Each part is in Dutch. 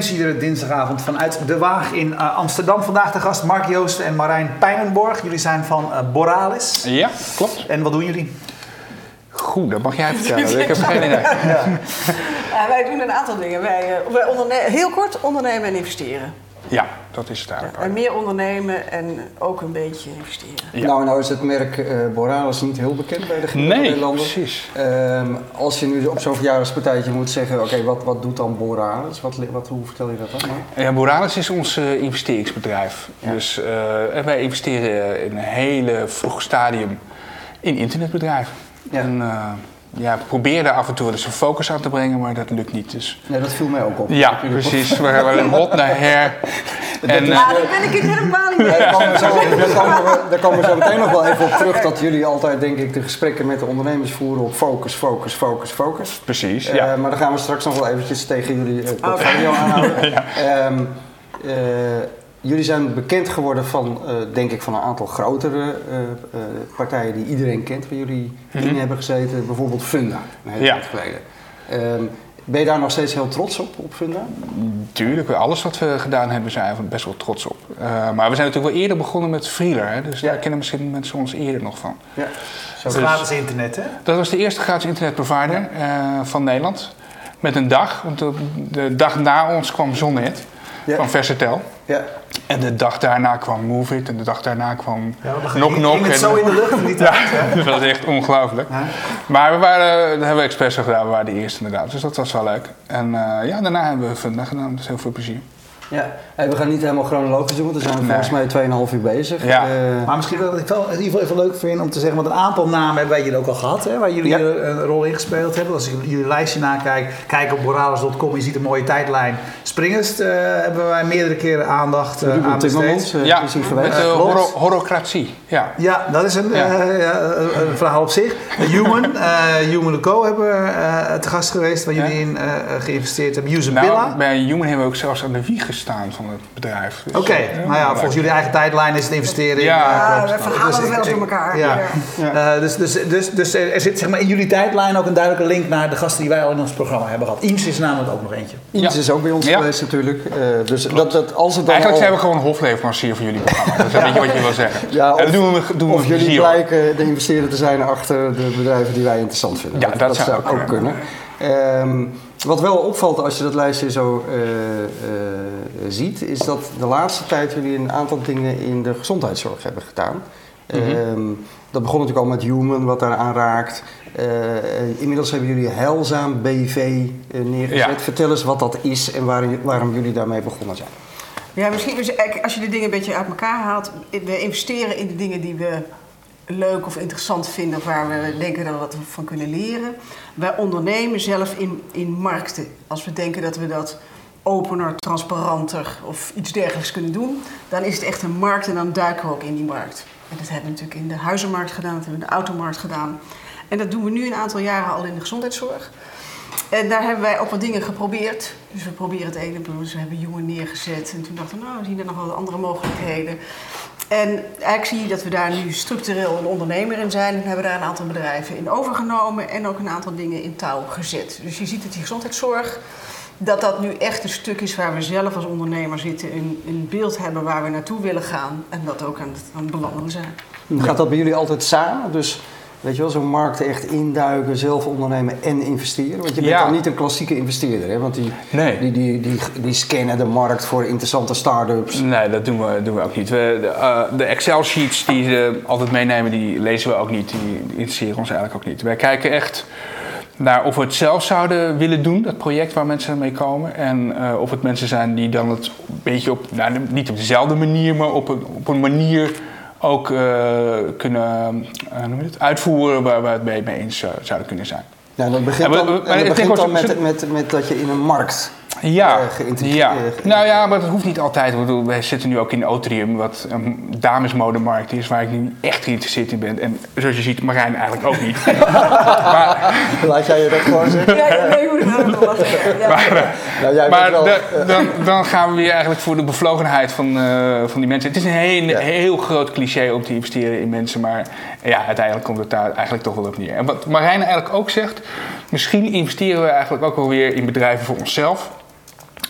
Topnames, iedere dinsdagavond vanuit De Waag in uh, Amsterdam. Vandaag de gast Mark Joosten en Marijn Pijnenborg. Jullie zijn van uh, Boralis. Ja, klopt. En wat doen jullie? Goed, dat mag jij vertellen. Ik heb geen idee. Ja. Uh, wij doen een aantal dingen. Wij, wij ondernemen, heel kort ondernemen en investeren. Ja, dat is het eigenlijk. Ja, en meer ondernemen en ook een beetje investeren. Ja. Nou, nou is het merk uh, Boralis niet heel bekend bij de gemiddelde nee, Nederlander. precies. Um, als je nu op zo'n verjaardagspartijtje moet zeggen, oké, okay, wat, wat doet dan Boralis? Wat, wat, hoe vertel je dat dan? Maar? Ja, Boralis is ons uh, investeringsbedrijf. Ja. Dus uh, wij investeren in een hele vroeg stadium in internetbedrijven. Ja. En, ja, we proberen af en toe eens een focus aan te brengen, maar dat lukt niet. Dus. Nee, dat viel mij ook op. Ja, precies. We hebben een hot naar her. En, ja, daar ben ik het helemaal niet mee. Daar komen, we, daar komen we zo meteen nog wel even op terug. Dat jullie altijd, denk ik, de gesprekken met de ondernemers voeren op focus, focus, focus, focus. Precies, uh, ja. Maar dan gaan we straks nog wel eventjes tegen jullie uh, portfolio okay. aanhouden. ja. um, uh, Jullie zijn bekend geworden van, uh, denk ik, van een aantal grotere uh, uh, partijen die iedereen kent, waar jullie in hebben gezeten. Bijvoorbeeld Funda, een hele ja. tijd geleden. Um, ben je daar nog steeds heel trots op, op Funda? Tuurlijk, alles wat we gedaan hebben zijn we best wel trots op. Uh, maar we zijn natuurlijk wel eerder begonnen met Freeler, hè? dus ja. daar kennen misschien mensen ons eerder nog van. Ja. Zo dus, gratis internet, hè? Dat was de eerste gratis internetprovider ja. van Nederland. Met een dag, want de, de dag na ons kwam Zonnet ja. van Versatel. Ja. En de dag daarna kwam Move It en de dag daarna kwam ja, Knock Knock. het zo in de lucht niet ja, dat was echt ongelooflijk. Ja. Maar we waren, dat hebben we expres gedaan, we waren de eerste inderdaad. Dus dat was wel leuk. En uh, ja, daarna hebben we Funda gedaan, dus heel veel plezier. Ja, hey, we gaan niet helemaal chronologisch doen, want we zijn nee. volgens mij 2,5 uur bezig. Ja. Uh, maar misschien wat ik wel in ieder geval even leuk vind om te zeggen, want een aantal namen hebben wij jullie ook al gehad, hè, waar jullie ja. een rol in gespeeld hebben. Als ik jullie lijstje nakijk, kijk op boralis.com, je ziet een mooie tijdlijn. Springers uh, hebben wij meerdere keren aandacht uh, aan besteed. Uh, ja, geweest. met horocratie. Ja. ja, dat is een, ja. een verhaal op zich. Human, Human Co hebben we te gast geweest, waar jullie in geïnvesteerd hebben. Usabilla. Nou, bij Human hebben we ook zelfs aan de wieg staan van het bedrijf. Dus Oké, okay. uh, nou ja, volgens jullie eigen tijdlijn is het investeren ja, in... Uh, we verhalen dus, wel eens door elkaar. Ja. ja. Uh, dus, dus, dus, dus er zit zeg maar, in jullie tijdlijn ook een duidelijke link naar de gasten die wij al in ons programma hebben gehad. Ines is namelijk ook nog eentje. Ines is ook bij ons geweest natuurlijk. dus dat, dat, als het dan Eigenlijk al... zijn we gewoon een hofleverancier voor jullie programma. Dat is een beetje wat je wil zeggen. Ja, of, en doen we, doen we of jullie blijken de investeerder te zijn achter de bedrijven die wij interessant vinden. Ja, dat, dat, dat zou ook kunnen. Um, wat wel opvalt als je dat lijstje zo uh, uh, ziet, is dat de laatste tijd jullie een aantal dingen in de gezondheidszorg hebben gedaan. Mm-hmm. Um, dat begon natuurlijk al met Human, wat daar aan raakt. Uh, inmiddels hebben jullie Heilzaam BV neergezet. Ja. Vertel eens wat dat is en waar, waarom jullie daarmee begonnen zijn. Ja, misschien als je de dingen een beetje uit elkaar haalt. We investeren in de dingen die we leuk of interessant vinden of waar we denken dat we wat van kunnen leren. Wij ondernemen zelf in, in markten. Als we denken dat we dat opener, transparanter of iets dergelijks kunnen doen, dan is het echt een markt en dan duiken we ook in die markt. En dat hebben we natuurlijk in de huizenmarkt gedaan, dat hebben we in de automarkt gedaan. En dat doen we nu een aantal jaren al in de gezondheidszorg. En daar hebben wij ook wat dingen geprobeerd. Dus we proberen het ene, dus we hebben jongen neergezet. En toen dachten we, nou, we zien er nog wel andere mogelijkheden. En eigenlijk zie je dat we daar nu structureel een ondernemer in zijn. En hebben daar een aantal bedrijven in overgenomen en ook een aantal dingen in touw gezet. Dus je ziet dat die gezondheidszorg, dat dat nu echt een stuk is waar we zelf als ondernemer zitten. Een, een beeld hebben waar we naartoe willen gaan en dat ook aan het, aan het zijn. Gaat dat bij jullie altijd samen? Dus weet je wel, zo'n markt echt induiken, zelf ondernemen en investeren? Want je bent Ja. dan niet een klassieke investeerder, hè? Want die, Nee. die, die, die, die scannen de markt voor interessante start-ups. Nee, dat doen we, doen we ook niet. We, de uh, de Excel-sheets die ze altijd meenemen, die lezen we ook niet. Die, die interesseren ons eigenlijk ook niet. Wij kijken echt naar of we het zelf zouden willen doen, dat project waar mensen mee komen. En uh, of het mensen zijn die dan het een beetje op, nou, niet op dezelfde manier, maar op een, op een manier ook uh, kunnen noem je het, uitvoeren waar we het mee, eens zouden kunnen zijn. Nou, dat begint dan, en dat begint met, met, met dat je in een markt Ja, eh, geïntegreerd- ja. eh, nou ja, maar dat hoeft niet altijd. Ik bedoel, wij zitten nu ook in Otrium, wat een damesmodemarkt is, waar ik nu echt geïnteresseerd in ben. En zoals je ziet, Marijn eigenlijk ook niet. maar Laat jij je dat gewoon zeggen? Ja, nee, wel lachen. Ja. Nou, jij maar bent wel, de- eh, dan, dan gaan we weer eigenlijk voor de bevlogenheid van, eh, van die mensen. Het is een heel, Ja. heel groot cliché om te investeren in mensen, maar ja, uiteindelijk komt het daar eigenlijk toch wel op neer. En wat Marijn eigenlijk ook zegt, misschien investeren we eigenlijk ook wel weer in bedrijven voor onszelf.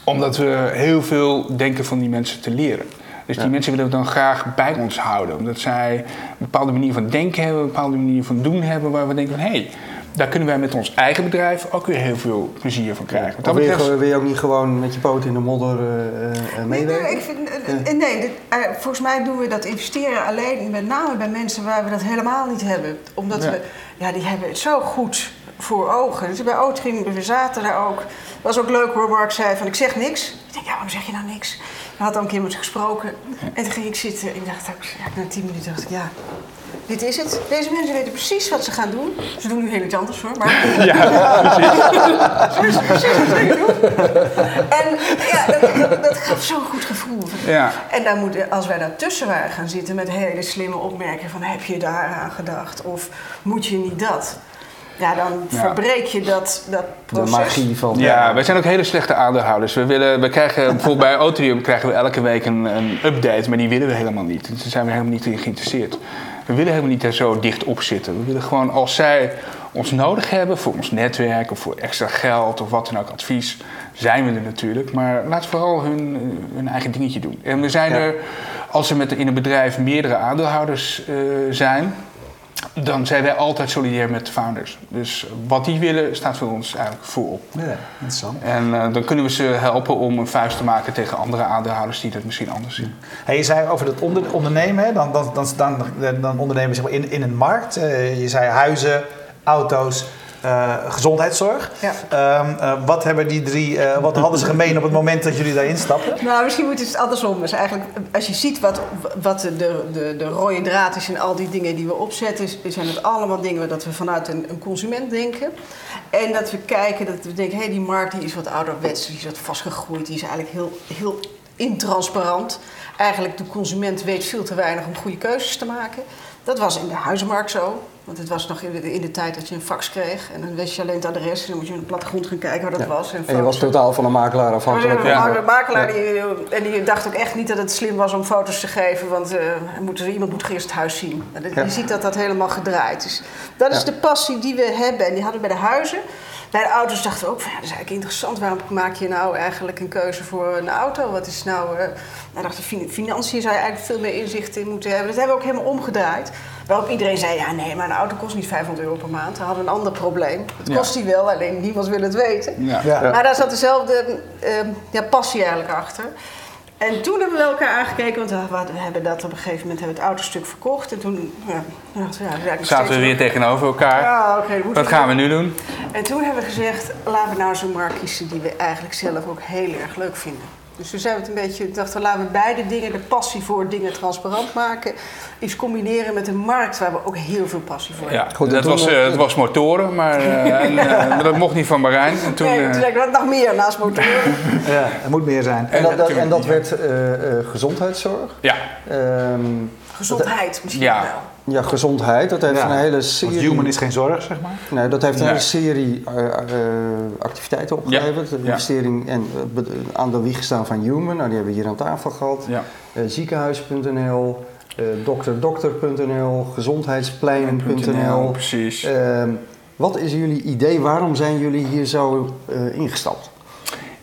Omdat we heel veel denken van die mensen te leren. Dus die mensen willen we dan graag bij ons houden. Omdat zij een bepaalde manier van denken hebben, een bepaalde manier van doen hebben, waar we denken van hé, hey, daar kunnen wij met ons eigen bedrijf ook weer heel veel plezier van krijgen. Wat dat wil je, betreft- gewoon- wil je ook niet gewoon met je poot in de modder eh, eh, meewerken? Nee, ik vind, nee dit, volgens mij doen we dat investeren alleen met name bij mensen waar we dat helemaal niet hebben. Omdat Ja. we, ja, die hebben het zo goed voor ogen. Dus bij Ootring, we zaten daar ook. was ook leuk hoor, Mark zei van ik zeg niks. Ik denk, ja, waarom zeg je nou niks? Hij had al een keer met ze gesproken. En toen ging ik zitten. Ik dacht ja, na tien minuten dacht ik, ja, dit is het. Deze mensen weten precies wat ze gaan doen. Ze doen nu heel iets anders hoor. Maar Ze weten precies wat ze doen. En ja, dat, dat, gaf zo'n goed gevoel. Ja. En dan moeten, als wij daartussen waren gaan zitten met hele slimme opmerkingen van heb je daar aan gedacht of moet je niet dat? Ja, dan Ja. verbreek je dat, dat De proces. magie van... Ja, wij zijn ook hele slechte aandeelhouders. We, willen, we krijgen, bijvoorbeeld bij Otrium krijgen we elke week een, een update, maar die willen we helemaal niet. Daar zijn we helemaal niet in geïnteresseerd. We willen helemaal niet er zo dicht op zitten. We willen gewoon als zij ons nodig hebben voor ons netwerk of voor extra geld of wat dan ook, advies, zijn we er natuurlijk. Maar laat vooral hun, hun eigen dingetje doen. En we zijn Ja. er, als er met, in een bedrijf meerdere aandeelhouders eh, zijn, dan zijn wij altijd solidair met de founders. Dus wat die willen staat voor ons eigenlijk voorop. Ja, interessant. En eh, dan kunnen we ze helpen om een vuist te maken tegen andere aandeelhouders die dat misschien anders zien. Hey, je zei over dat onder, ondernemen, hè, dan, dan, dan, ondernemen zeg maar in, in een markt. Eh, je zei huizen, auto's, gezondheidszorg. Ja. Ehm, eh, wat hebben die drie, eh, wat hadden ze gemeen op het moment dat jullie daarin stapten? Nou, misschien moet het andersom. Dus eigenlijk, als je ziet wat, wat de, de, de rode draad is in al die dingen die we opzetten, zijn het allemaal dingen dat we vanuit een, een consument denken. En dat we kijken, dat we denken, hé, hey, die markt die is wat ouderwets, die is wat vastgegroeid, die is eigenlijk heel, heel intransparant. Eigenlijk, de consument weet veel te weinig om goede keuzes te maken. Dat was in de huizenmarkt zo. Want het was nog in de, in de tijd dat je een fax kreeg en dan wist je alleen het adres en dan moet je op de plattegrond gaan kijken waar dat Ja. was. En je foto's. was totaal van een makelaar afhankelijk. Ja. De makelaar die, en die dacht ook echt niet dat het slim was om foto's te geven, want eh, moet, iemand moet eerst het huis zien. En. Je ziet dat dat helemaal gedraaid is. Dat is Ja. de passie die we hebben en die hadden we bij de huizen. Bij de auto's dachten we ook van ja, dat is eigenlijk interessant. Waarom maak je nou eigenlijk een keuze voor een auto? Wat is nou. eh nou, dachten fin- financiën zou je eigenlijk veel meer inzicht in moeten hebben. Dat hebben we ook helemaal omgedraaid. Waarop iedereen zei: ja, nee, maar een auto kost niet 500 euro per maand. We hadden een ander probleem. Het Ja. kost die wel, alleen niemand wil het weten. Ja. Ja. Maar daar zat dezelfde ehm, ja, passie eigenlijk achter. En toen hebben we elkaar aangekeken, want we we hebben dat op een gegeven moment hebben we het autostuk verkocht. En toen ja, ja, Zaten we weer tegenover elkaar. Ja, moeten Wat gaan we nu doen? En toen hebben we gezegd, laten we nou zo'n markt kiezen die we eigenlijk zelf ook heel erg leuk vinden. Dus toen zijn we het een beetje, dachten we, laten we beide dingen, de passie voor dingen transparant maken, iets combineren met een markt waar we ook heel veel passie voor hebben. Ja, Goed, dat was, nog- eh, het was motoren, maar, eh, en, eh, maar dat mocht niet van Marijn. En toen, nee, eh, toen zei ik, wat nog meer naast motoren. Ja, er moet meer zijn. En dat, dat- en dat werd eh, eh, gezondheidszorg. ja, Ehm, Gezondheid misschien Ja. wel. Ja, gezondheid. Dat heeft Ja, een hele Want serie... human is geen zorg, zeg maar. Nee, dat heeft een Nee. hele serie eh, eh, activiteiten opgeleverd. De investering en be- aan de wieg gestaan van Human. Nou, die hebben we hier aan tafel gehad. ja. Eh, ziekenhuis.nl, dokterdokter.nl, gezondheidspleinen.nl. precies. Ehm, wat is jullie idee? Waarom zijn jullie hier zo ingestapt?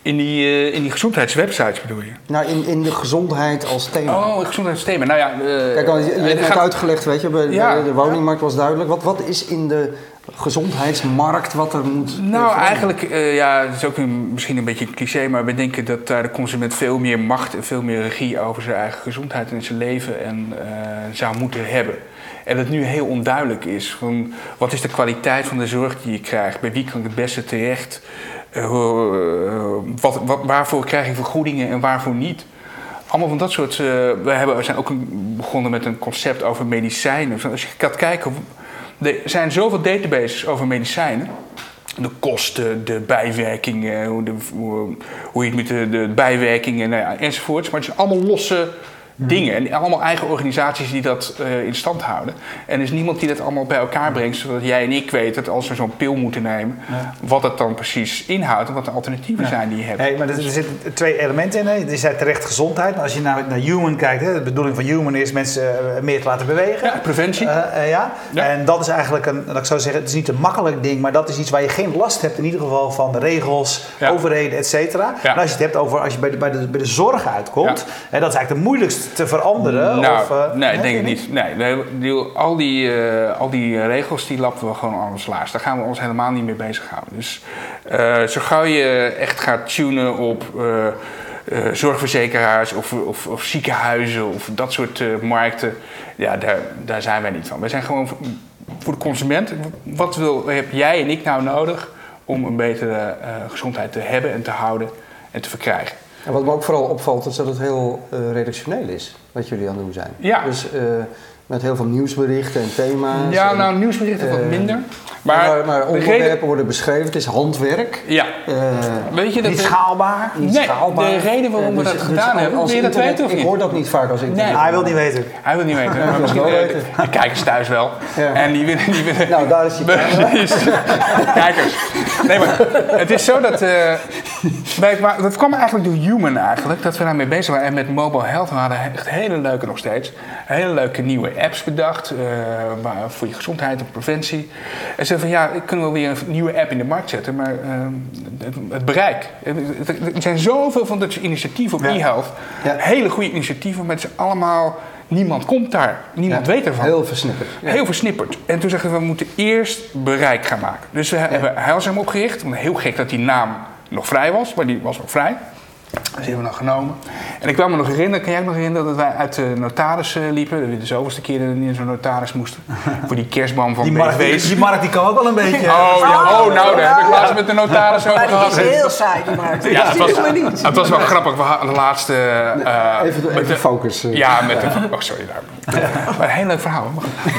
In die, eh, in die gezondheidswebsites bedoel je? Nou, in, in de gezondheid als thema. Oh, gezondheidsthema. Nou ja, eh, Kijk, al, je, je het hebt gaat- uitgelegd, weet je, bij, Ja. bij de woningmarkt was duidelijk. Wat, wat is in de gezondheidsmarkt wat er moet eh, Nou, eigenlijk, eh, ja, het is ook een, misschien een beetje een cliché, maar we denken dat daar de consument veel meer macht en veel meer regie over zijn eigen gezondheid en zijn leven en, eh, zou moeten hebben. En dat het nu heel onduidelijk is. Van, wat is de kwaliteit van de zorg die je krijgt? Bij wie kan ik het beste terecht? Eh, eh, wat, wat, waarvoor krijg ik vergoedingen en waarvoor niet? Allemaal van dat soort. eh, we, hebben, zijn ook begonnen met een concept over medicijnen. Als je gaat kijken, er zijn zoveel databases over medicijnen. De kosten, de bijwerkingen, hoe, de, hoe, je het met de, de bijwerkingen nou ja, enzovoorts. Maar het zijn allemaal losse dingen. En allemaal eigen organisaties die dat eh, in stand houden. En er is niemand die dat allemaal bij elkaar brengt, zodat jij en ik weten dat als we zo'n pil moeten nemen, wat het dan precies inhoudt en wat de alternatieven zijn die je hebt. Hey, maar er, er zitten twee elementen in. Hè. Je zei terecht gezondheid. Maar als je naar, naar human kijkt, hè, de bedoeling van human is mensen eh, meer te laten bewegen. Ja, preventie. Eh, ja. En dat is eigenlijk een, dat ik zou zeggen, het is niet een makkelijk ding, maar dat is iets waar je geen last hebt in ieder geval van de regels, overheden, et cetera. En als je het hebt over als je bij de, bij de, bij de zorg uitkomt, hè, dat is eigenlijk de te veranderen. Nou, of, eh, nee, denk ik niet. Nee, nee, die- al, die, eh, al die regels die lappen we gewoon aan ons laars. Daar gaan we ons helemaal niet mee bezighouden. Dus eh, zo gauw je echt gaat tunen op zorgverzekeraars of, of, of ziekenhuizen of dat soort markten, ja, daar, daar zijn wij niet van. Wij zijn gewoon voor, voor de consument. Wat wil, heb jij en ik nou nodig om een betere gezondheid te hebben en te houden en te verkrijgen? En wat me ook vooral opvalt is dat het heel eh, redactioneel is wat jullie aan het doen zijn. Ja. Dus eh, met heel veel nieuwsberichten en thema's. Ja, en- nou, nieuwsberichten wat eh, minder. Maar, Maar, maar, de onderwerpen reden- worden beschreven. Het is handwerk. Ja, Eh, weet je dat... Niet schaalbaar. niet Nee, schaalbaar. de reden waarom we Eh, dat dus- gedaan dus hebben, als wil je dat weten of Ik niet? hoor dat niet vaak als internet. Nee. Hij wil niet weten. Hij wil niet weten, maar wil misschien wel eh, weten. de kijkers thuis wel. Ja. En die willen... Die willen Nou, daar is je Precies. Kijkers. Nee, maar het is zo dat... eh, wij, maar dat kwam eigenlijk door Human eigenlijk, dat we daarmee bezig waren. En met Mobile Health we hadden echt hele leuke nog steeds. Hele leuke nieuwe apps bedacht eh, waar- voor je gezondheid en preventie. En ze van ja, ik kan wel weer een nieuwe app in de markt zetten, maar eh, het, het bereik. Er zijn zoveel van dat soort initiatieven op Ja. e-health. Ja. Hele goede initiatieven, maar het is allemaal... Niemand komt daar. Niemand Ja, weet ervan. Heel versnipperd. Heel versnipperd. En toen zeggen we, we moeten eerst bereik gaan maken. Dus we hebben Heilzaam opgericht. Heel gek dat die naam nog vrij was, maar die was nog vrij. Dus die hebben we dan genomen. En ik kan me nog herinneren, kan jij me nog herinneren dat wij uit de notaris eh, liepen? Dat we de zoveelste keer in zo'n notaris moesten. voor die kerstboom van Die markt, die, die markt die kan ook wel een beetje. Oh, ja. oh, nou, daar heb ik laatst met de notaris over Maar dat is gehad. heel saai, die markt. Ja, het was, Dat niet. het was wel grappig. We hadden de laatste... eh, Even, met de- focus. eh. ja, met de... Oh, sorry. Daar. Maar een heel leuk verhaal.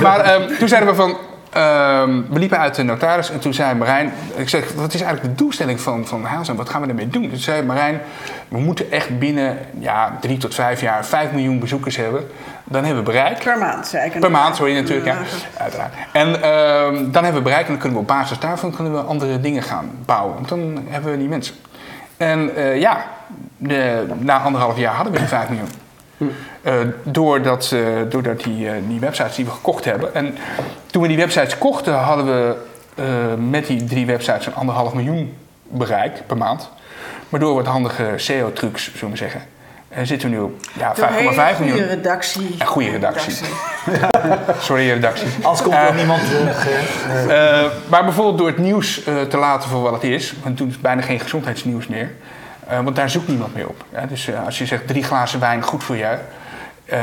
Maar, ehm, toen zeiden we van... ehm, we liepen uit de notaris en toen zei Marijn... Ik zeg, wat is eigenlijk de doelstelling van, van Heilzaam? Wat gaan we ermee doen? Toen zei Marijn... We moeten echt binnen ja, drie tot vijf jaar... vijf miljoen bezoekers hebben. Dan hebben we bereik. Per maand, zei ik. Per maand, sorry natuurlijk, ja. Uiteraard. En ehm, dan hebben we bereikt en dan kunnen we op basis daarvan kunnen we andere dingen gaan bouwen. Want dan hebben we die mensen. En eh, ja, de, na anderhalf jaar hadden we die 5 miljoen. Eh, doordat, eh, doordat die, eh, die websites die we gekocht hebben. En toen we die websites kochten, hadden we met die drie websites een anderhalf miljoen bereik per maand. Maar door wat handige SEO-trucs, zullen we zeggen, eh, zitten we nu op ja, 5,5 Door hele miljoen. goede redactie. Een goede redactie. Sorry, redactie. Als komt er Eh, niemand terug. eh. Maar bijvoorbeeld door het nieuws eh, te laten voor wat het is, want toen is bijna geen gezondheidsnieuws meer. Eh, want daar zoekt niemand meer op. Ja, dus als je zegt drie glazen wijn goed voor jou, eh,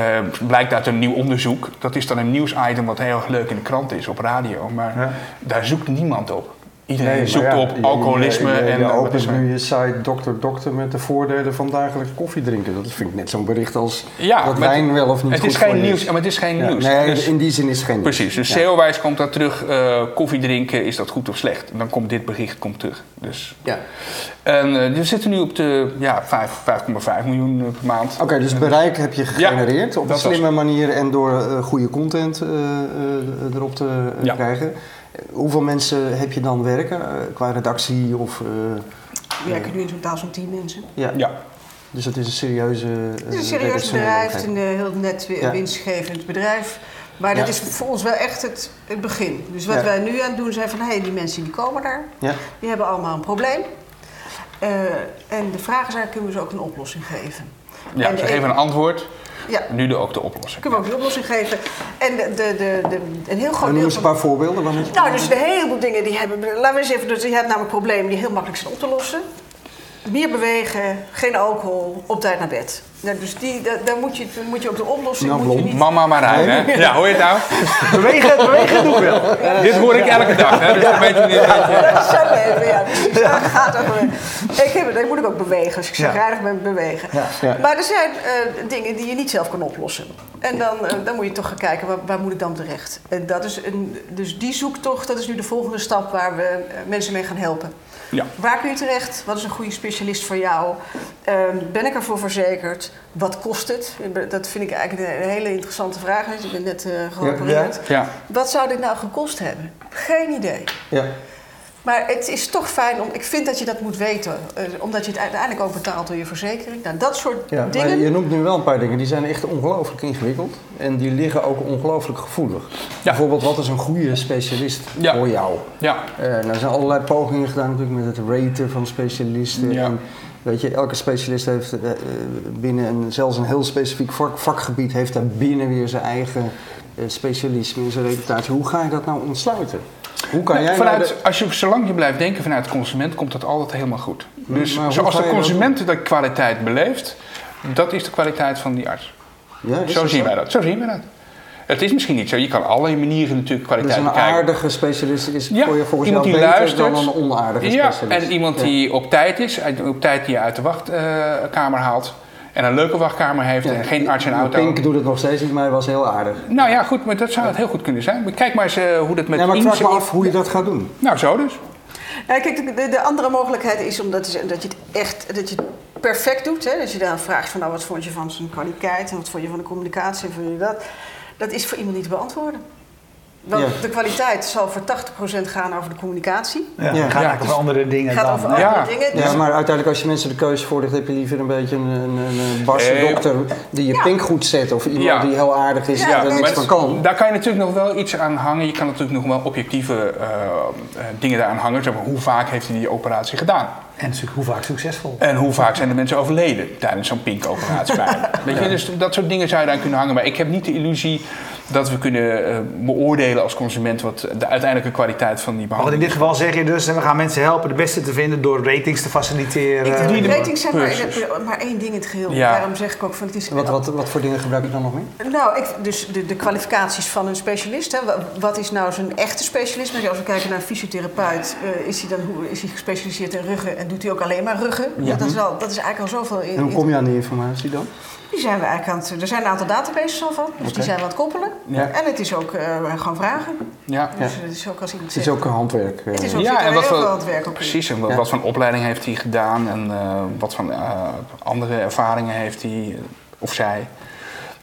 blijkt uit een nieuw onderzoek. Dat is dan een nieuwsitem wat heel erg leuk in de krant is op radio, maar Ja. daar zoekt niemand op. Iedereen Nee, zoekt ja, op alcoholisme je, je, en je opent er? nu je site dokter dokter met de voordelen van dagelijks koffie drinken. Dat vind ik net zo'n bericht als Ja, dat wijn wel of niet Het goed is geen nieuws, maar het is geen Ja, nieuws. nee, Dus- in die zin is het geen nieuws. Precies, dus. SEO-wijs komt dat terug. eh, koffie drinken, is dat goed of slecht? En dan komt dit bericht komt terug. Dus. Ja. En eh, we zitten nu op de ja, 5 5,5 miljoen eh, per maand. Oké, dus bereik heb je gegenereerd op een dat was- slimme manier en door goede content erop te Ja. krijgen. Eh, Hoeveel mensen heb je dan werken eh, qua redactie? Of, eh, We werken nu in totaal zo'n 10 mensen. ja. Ja. Dus het is een serieuze. Het is een eh, serieus bedrijf, het is werkgever. een eh, heel net winstgevend bedrijf. Maar dat Ja. is voor ons wel echt het, het begin. Dus wat Ja. wij nu aan het doen zijn van, hé, hey, die mensen die komen daar, Ja. die hebben allemaal een probleem. Eh, en de vraag is eigenlijk, kunnen we ze ook een oplossing geven? Ja, En ze geven een- een antwoord, Ja, nu de, ook de oplossing. kunnen we ook een oplossing geven. En de, de, de, de- een heel groot Noem deel eens een van... paar voorbeelden. Je... Nou, dus een heleboel dingen die hebben... Laten we eens even... Dus je hebt namelijk problemen die heel makkelijk zijn op te lossen. Meer bewegen, geen alcohol, op tijd naar bed. Nou, dus die, da- daar moet je, moet je ook de oplossing... Nou, moet je blond. niet, Mama Marijn, hè? Ja, hoor je het nou? Bewegen, bewegen doe ik wel. Dit hoor ik elke dag, hè? Dus weet je niet. dat is zo even, ja. precies. Daar gaat het over. Ik, heb, het- ik moet ik ook bewegen, als ik zeg aardig ben bewegen. Ja. Ja. Maar er zijn eh, dingen die je niet zelf kan oplossen. En dan, eh, dan moet je toch gaan kijken, waar, waar moet ik dan terecht? En dat is een, dus die zoektocht, dat is nu de volgende stap waar we eh, mensen mee gaan helpen. Ja. Waar kun je terecht? Wat is een goede specialist voor jou? Ehm, ben ik ervoor verzekerd? Wat kost het? Dat vind ik eigenlijk een hele interessante vraag. Je bent net uh, geopereerd. Ja. Wat zou dit nou gekost hebben? Geen idee. Ja. Maar het is toch fijn om. Ik vind dat je dat moet weten, eh, omdat je het uiteindelijk ook betaalt door je verzekering. Nou, dat soort Ja, maar dingen. je noemt nu wel een paar dingen die zijn echt ongelooflijk ingewikkeld en die liggen ook ongelooflijk gevoelig. Bijvoorbeeld, wat is een goede specialist Ja. voor jou? Ja. Eh, nou, er zijn allerlei pogingen gedaan natuurlijk met het raten van specialisten. En, weet je, elke specialist heeft eh, eh, binnen een, zelfs een heel specifiek vak- vakgebied heeft daar binnen weer zijn eigen eh, specialisme, zijn reputatie. Hoe ga je dat nou ontsluiten? Hoe kan jij nou vanuit, de- als je, zolang je blijft denken vanuit de consument, komt dat altijd helemaal goed. Dus maar zoals de je dat consument de kwaliteit beleeft, dat is de kwaliteit van die arts. Ja, Zo zien wij dat. Zo zien wij dat. Het is misschien niet zo. Je kan allerlei manieren natuurlijk Dus kwaliteit een bekijken. aardige specialist is Ja, voor je volgens iemand jou die beter luistert. dan een onaardige Ja, specialist. en iemand Ja. die op tijd is, op tijd die je uit de wachtkamer haalt. En een leuke wachtkamer heeft en geen arts en auto. Pink doet het nog steeds niet, maar hij was heel aardig. Nou ja, goed, maar dat zou het heel goed kunnen zijn. Maar kijk maar eens eh, hoe dat met Ja, maar ik vraag me af hoe je dat gaat doen. Nou, zo dus. Nou, kijk, de, de, de andere mogelijkheid is omdat je- dat je het echt dat je het perfect doet. Hè? Dat je dan vraagt van nou, wat vond je van zijn kwaliteit en wat vond je van de communicatie en vond je dat. Dat is voor iemand niet te beantwoorden. Want Ja. de kwaliteit zal voor 80% gaan over de communicatie. Ja, gaat Ja, over andere dingen gaat dan. over andere Ja. dingen. Dus Ja, maar uiteindelijk als je mensen de keuze voorlegt, heb je liever een beetje een, een, een barse Eh, dokter die je ja. pink goed zet. Of iemand Ja. die heel aardig is Ja, en er nee, niks van kan. Daar kan je natuurlijk nog wel iets aan hangen. Je kan natuurlijk nog wel objectieve eh, eh, dingen daaraan hangen. Zeg maar, hoe vaak heeft hij die operatie gedaan? En hoe vaak succesvol. En hoe vaak zijn de mensen overleden tijdens zo'n pink-operatie bij hem? Weet je, dus dat soort dingen zou je daar kunnen hangen. Maar ik heb niet de illusie dat we kunnen eh, beoordelen als consument wat de uiteindelijke kwaliteit van die Maar wat in behandeling dit geval zeg je dus, en we gaan mensen helpen de beste te vinden door ratings te faciliteren. ik, de de- ratings zijn maar, één ding in het geheel. Ja. Daarom zeg ik ook van het is. Wat, wat, wat voor dingen gebruik je dan nog meer? Nou, ik, dus de, de kwalificaties van een specialist. Hè. Wa- Wat is nou zijn echte specialisme? Als we kijken naar een fysiotherapeut, eh, is, hij dan, hoe, is hij gespecialiseerd in ruggen en doet hij ook alleen maar ruggen? Ja. Dat, is wel, dat is eigenlijk al zoveel in. En hoe kom je aan die informatie dan? Die zijn we eigenlijk aan het, er zijn een aantal databases al van, dus die zijn we aan het koppelen. Ja. En het is ook eh, gewoon vragen. Ja. Dus het is ook als iemand Het is ook handwerk. eh. Het is ook Ja, en wat heel voor- veel aan het werk ook in. Precies, en wat, Ja. wat voor opleiding heeft hij gedaan en eh, wat voor eh, andere ervaringen heeft hij eh, of zij.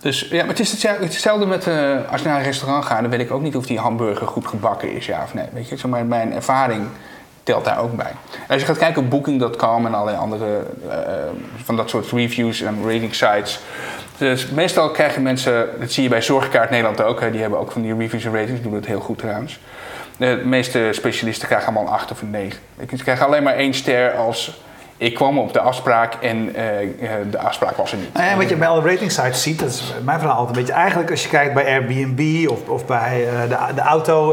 Dus ja, maar het is hetzelfde, met eh, als je naar een restaurant gaat, dan weet ik ook niet of die hamburger goed gebakken is, ja of nee. Weet je, zeg maar mijn ervaring telt daar ook bij. En als je gaat kijken op Booking.com en allerlei andere eh, van dat soort reviews en rating sites. Dus meestal krijgen mensen, dat zie je bij Zorgkaart Nederland ook, hè, die hebben ook van die reviews en ratings, doen het heel goed trouwens. De meeste specialisten krijgen allemaal een 8 of een 9. Ze krijgen alleen maar één ster als ik kwam op de afspraak en eh, eh, de afspraak was er niet. Nou ja, wat je bij alle rating sites ziet, dat is mijn verhaal altijd een beetje. Eigenlijk als je kijkt bij Airbnb of, of bij de, de auto-versie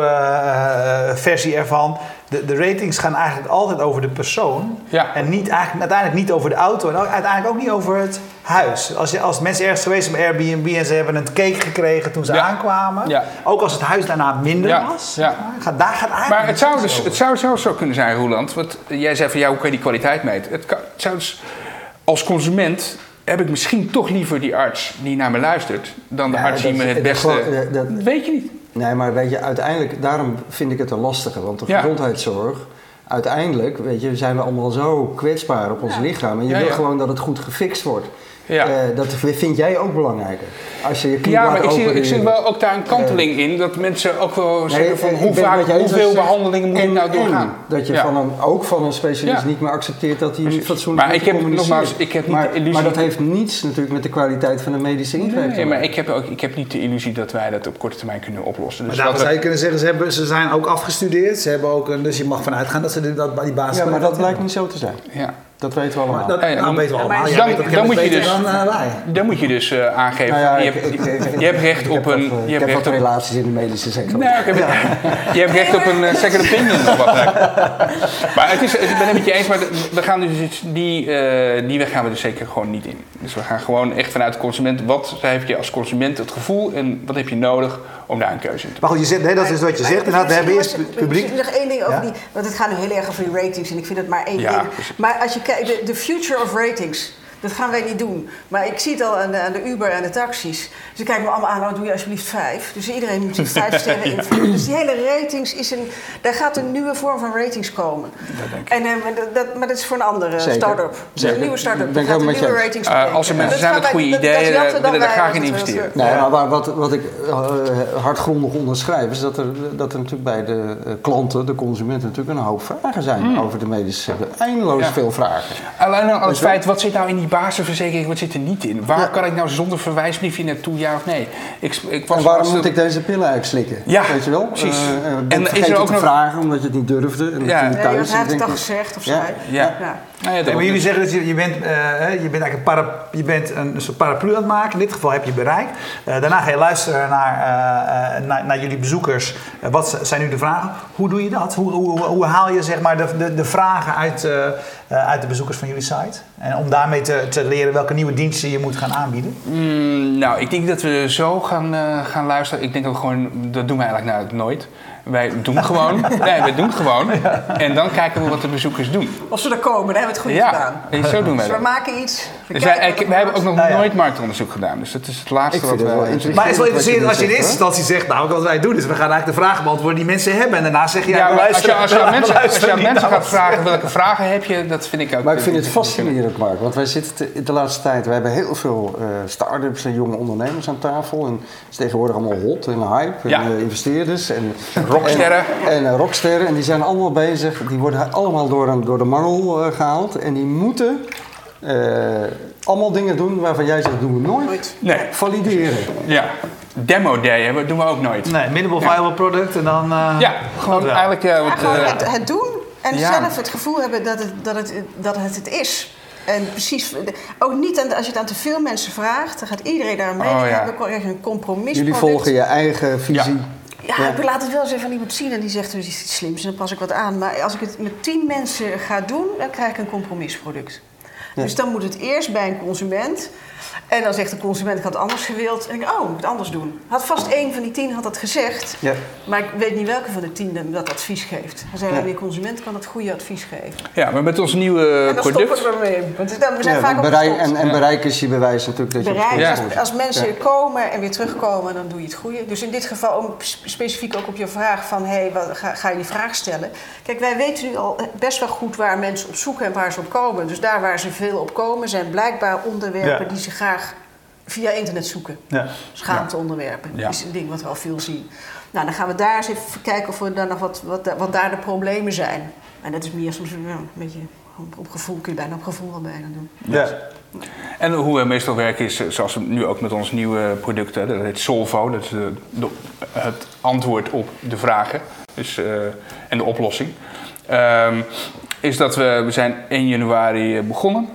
ervan. De, de ratings gaan eigenlijk altijd over de persoon. Ja. En niet, eigenlijk, uiteindelijk niet over de auto. En uiteindelijk ook niet over het huis. Als, je, als mensen ergens geweest zijn bij Airbnb en ze hebben een cake gekregen toen ze Ja. aankwamen. Ja. Ook als het huis daarna minder was. Ja. Gaat, daar gaat eigenlijk Maar het zou, dus, over. het zou zelfs zo kunnen zijn, Roland. Want jij zei van ja, hoe kan je die kwaliteit meten? Het, kan, het zou dus, als consument heb ik misschien toch liever die arts die naar me luistert dan de Ja, arts die me het beste. dat- weet je niet. Nee, maar weet je, uiteindelijk, daarom vind ik het een lastige. Want de Ja. gezondheidszorg, uiteindelijk, weet je, zijn we allemaal zo kwetsbaar op ons lichaam. En je Ja, wil ja. gewoon dat het goed gefixt wordt. Ja. Eh, dat vind jij ook belangrijker. Als je je Ja, maar ik zie, ik zie wel ook daar een kanteling in. Dat mensen ook wel Nee, zeggen van hoe vaak, hoeveel behandelingen moet ik en- nou doorgaan. dat je Ja. van een, ook van een specialist Ja. niet meer accepteert dat hij niet fatsoenlijk Maar met ik heb- nogmaals, ik heb niet maar, de illusie- Maar dat heeft niets natuurlijk met de kwaliteit van de medische ingreep te Nee, maar ik heb, ook, ik heb niet de illusie dat wij dat op korte termijn kunnen oplossen. Maar Dus wat zou je kunnen zeggen, ze, hebben, ze zijn ook afgestudeerd. Ze hebben ook een, dus je mag vanuit gaan dat ze dit- dat, die basis Ja, maar dat blijkt niet zo te zijn. ja. Dat weten we allemaal. Dat Ja, ja, nou, dan- weten we Ja, allemaal. Dan- moet je dus- dan eh, wij. Dan moet je dus eh, aangeven. Nou ja, je, ik- hebt, ik- ik- je hebt recht op een. wat, eh, je Ik hebt heb recht op, relaties in de medische sector. Nee, ik heb- je hebt recht op een eh, second opinion of wat dan ook. Maar het is, ik ben het met je eens, maar we gaan dus die, eh, die weg gaan we dus zeker gewoon niet in. Dus we gaan gewoon echt vanuit de consument. Wat heb je als consument het gevoel en wat heb je nodig om daar een keuze in te Maar goed, je zegt, nee, dat is wat je zegt. Inderdaad, we hebben eerst publiek. nog één ding over Ja? die, want het gaat nu heel erg over die ratings en ik vind het maar één Ja, ding. precies. Maar als je kijkt, de future of ratings, Dat gaan wij niet doen. Maar ik zie het al aan de, aan de Uber en de taxis. Ze kijken me allemaal aan, nou doe je alsjeblieft vijf. Dus iedereen moet zich vijf sterren invullen. Dus die hele ratings is een... Daar gaat een nieuwe vorm van ratings komen. En, eh, maar, dat, dat, maar dat is voor een andere Zeker. start-up. Een nieuwe start-up. Ben ik gaat een helemaal met je ratings Eh, brengen. als er mensen Dat zijn met wij- goede dat- dat ideeën, willen dan daar wij graag in investeren. wil. Nee, maar waar- wat, wat ik eh, hardgrondig onderschrijf is dat er, dat er natuurlijk bij de klanten, de consumenten, natuurlijk een hoop vragen zijn over de medische sector. Eindeloos Ja. veel vragen. Alleen al het Dus feit, wat zit nou in die basisverzekering, wat zit er niet in? Waar Ja. kan ik nou zonder verwijsbriefje naartoe, ja of nee? Ik, ik was En waarom moet ik deze pillen eigenlijk slikken? Ja, Weet je wel? precies. Eh, eh, En is er ook te nog- vragen omdat je het niet durfde. En Ja. Nee, hij heeft het al gezegd of Ja. zij. Ja. Nou ja, Nee, maar jullie zeggen dat je, je, bent, eh, je bent eigenlijk een, para, je bent een, soort paraplu aan het maken. In dit geval heb je bereik. Eh, daarna ga je luisteren naar, eh, naar, naar jullie bezoekers. Wat zijn nu de vragen? Hoe doe je dat? Hoe, hoe, hoe haal je zeg maar, de, de, de vragen uit, uit de bezoekers van jullie site? En om daarmee te, te leren welke nieuwe diensten je moet gaan aanbieden. Mm, nou, ik denk dat we zo gaan, gaan luisteren. Ik denk dat we gewoon, dat doen we eigenlijk nou, nooit. Wij doen gewoon. Nee, wij doen gewoon. En dan kijken we wat de bezoekers doen. Of ze er komen, dan hebben we het goed Ja, gedaan. en zo doen wij Dus we maken iets. we Dus kijken wij, wij hebben ook nog Nou ja. nooit marktonderzoek gedaan. Dus dat is het laatste wat het we... interessant. Maar het is wel interesserend als je in eerste zegt, instantie zegt, nou wat wij doen is we gaan eigenlijk de vragen beantwoorden die mensen hebben. En daarna zeg je, ja, Ja, we maar als je, als je aan we mensen, als je aan mensen gaat vragen welke vragen heb je, dat vind ik ook... Maar ik vind het fascinerend, Mark. Want wij zitten te- de laatste tijd... We hebben heel veel eh start-ups en jonge ondernemers aan tafel. En het is tegenwoordig allemaal hot en hype. En Ja. eh, investeerders. En, Rocksterren. En, en eh, rocksterren. En die zijn allemaal bezig. Die worden allemaal door, een, door de mangel eh, gehaald. En die moeten eh, allemaal dingen doen waarvan jij zegt, doen we nooit. Nooit. Nee, Valideren. ja. Demo day hebben, doen we ook nooit. Nee, minimal viable product en dan... eh, Ja, gewoon eigenlijk... Ja, wat, gewoon het, het doen en ja. zelf het gevoel hebben dat het, dat het, dat het, het is. En precies, ook niet aan, als je het aan te veel mensen vraagt, dan gaat iedereen daar mee. Oh, Dan ja. je krijg je een compromis. Jullie volgen je eigen visie. Ja, Ja. ik laat het wel eens even aan iemand zien en die zegt is iets slims en dan pas ik wat aan. Maar als ik het met tien mensen ga doen, dan krijg ik een compromisproduct. Ja. Dus dan moet het eerst bij een consument. En dan zegt de consument, ik had het anders gewild. En ik denk, oh, ik moet het anders doen. Had vast één van die tien had dat gezegd. Ja. Maar ik weet niet welke van de tien dat advies geeft. Dan zijn Ja. we die consument kan het goede advies geven. ja, maar met ons nieuwe en dan product... stoppen we ermee. Want dan- we zijn Ja, vaak ook bereik, en, en bereik is je bewijs natuurlijk dat je het Bereik, als, mensen Ja. komen en weer terugkomen, dan doe je het goede. Dus in dit geval om specifiek ook op je vraag van... Hey, wat, ga, ga je die vraag stellen? Kijk, wij weten nu al best wel goed waar mensen op zoeken en waar ze op komen. Dus daar waar ze veel op komen, zijn blijkbaar onderwerpen Ja. die ze graag via internet zoeken. Ja. Schaamteonderwerpen Ja. is een ding wat we al veel zien. Nou, dan gaan we daar eens even kijken of we dan nog wat, wat, wat daar de problemen zijn. En dat is meer soms een beetje op, gevoel, kun je bijna op gevoel wel bijna doen. Ja. En hoe we meestal werken is, eh, zoals we nu ook met ons nieuwe product, hè, dat heet Solvo, dat is de, de- het antwoord op de vragen dus, eh, en de oplossing. Ehm, is dat we, we zijn 1 januari eh, begonnen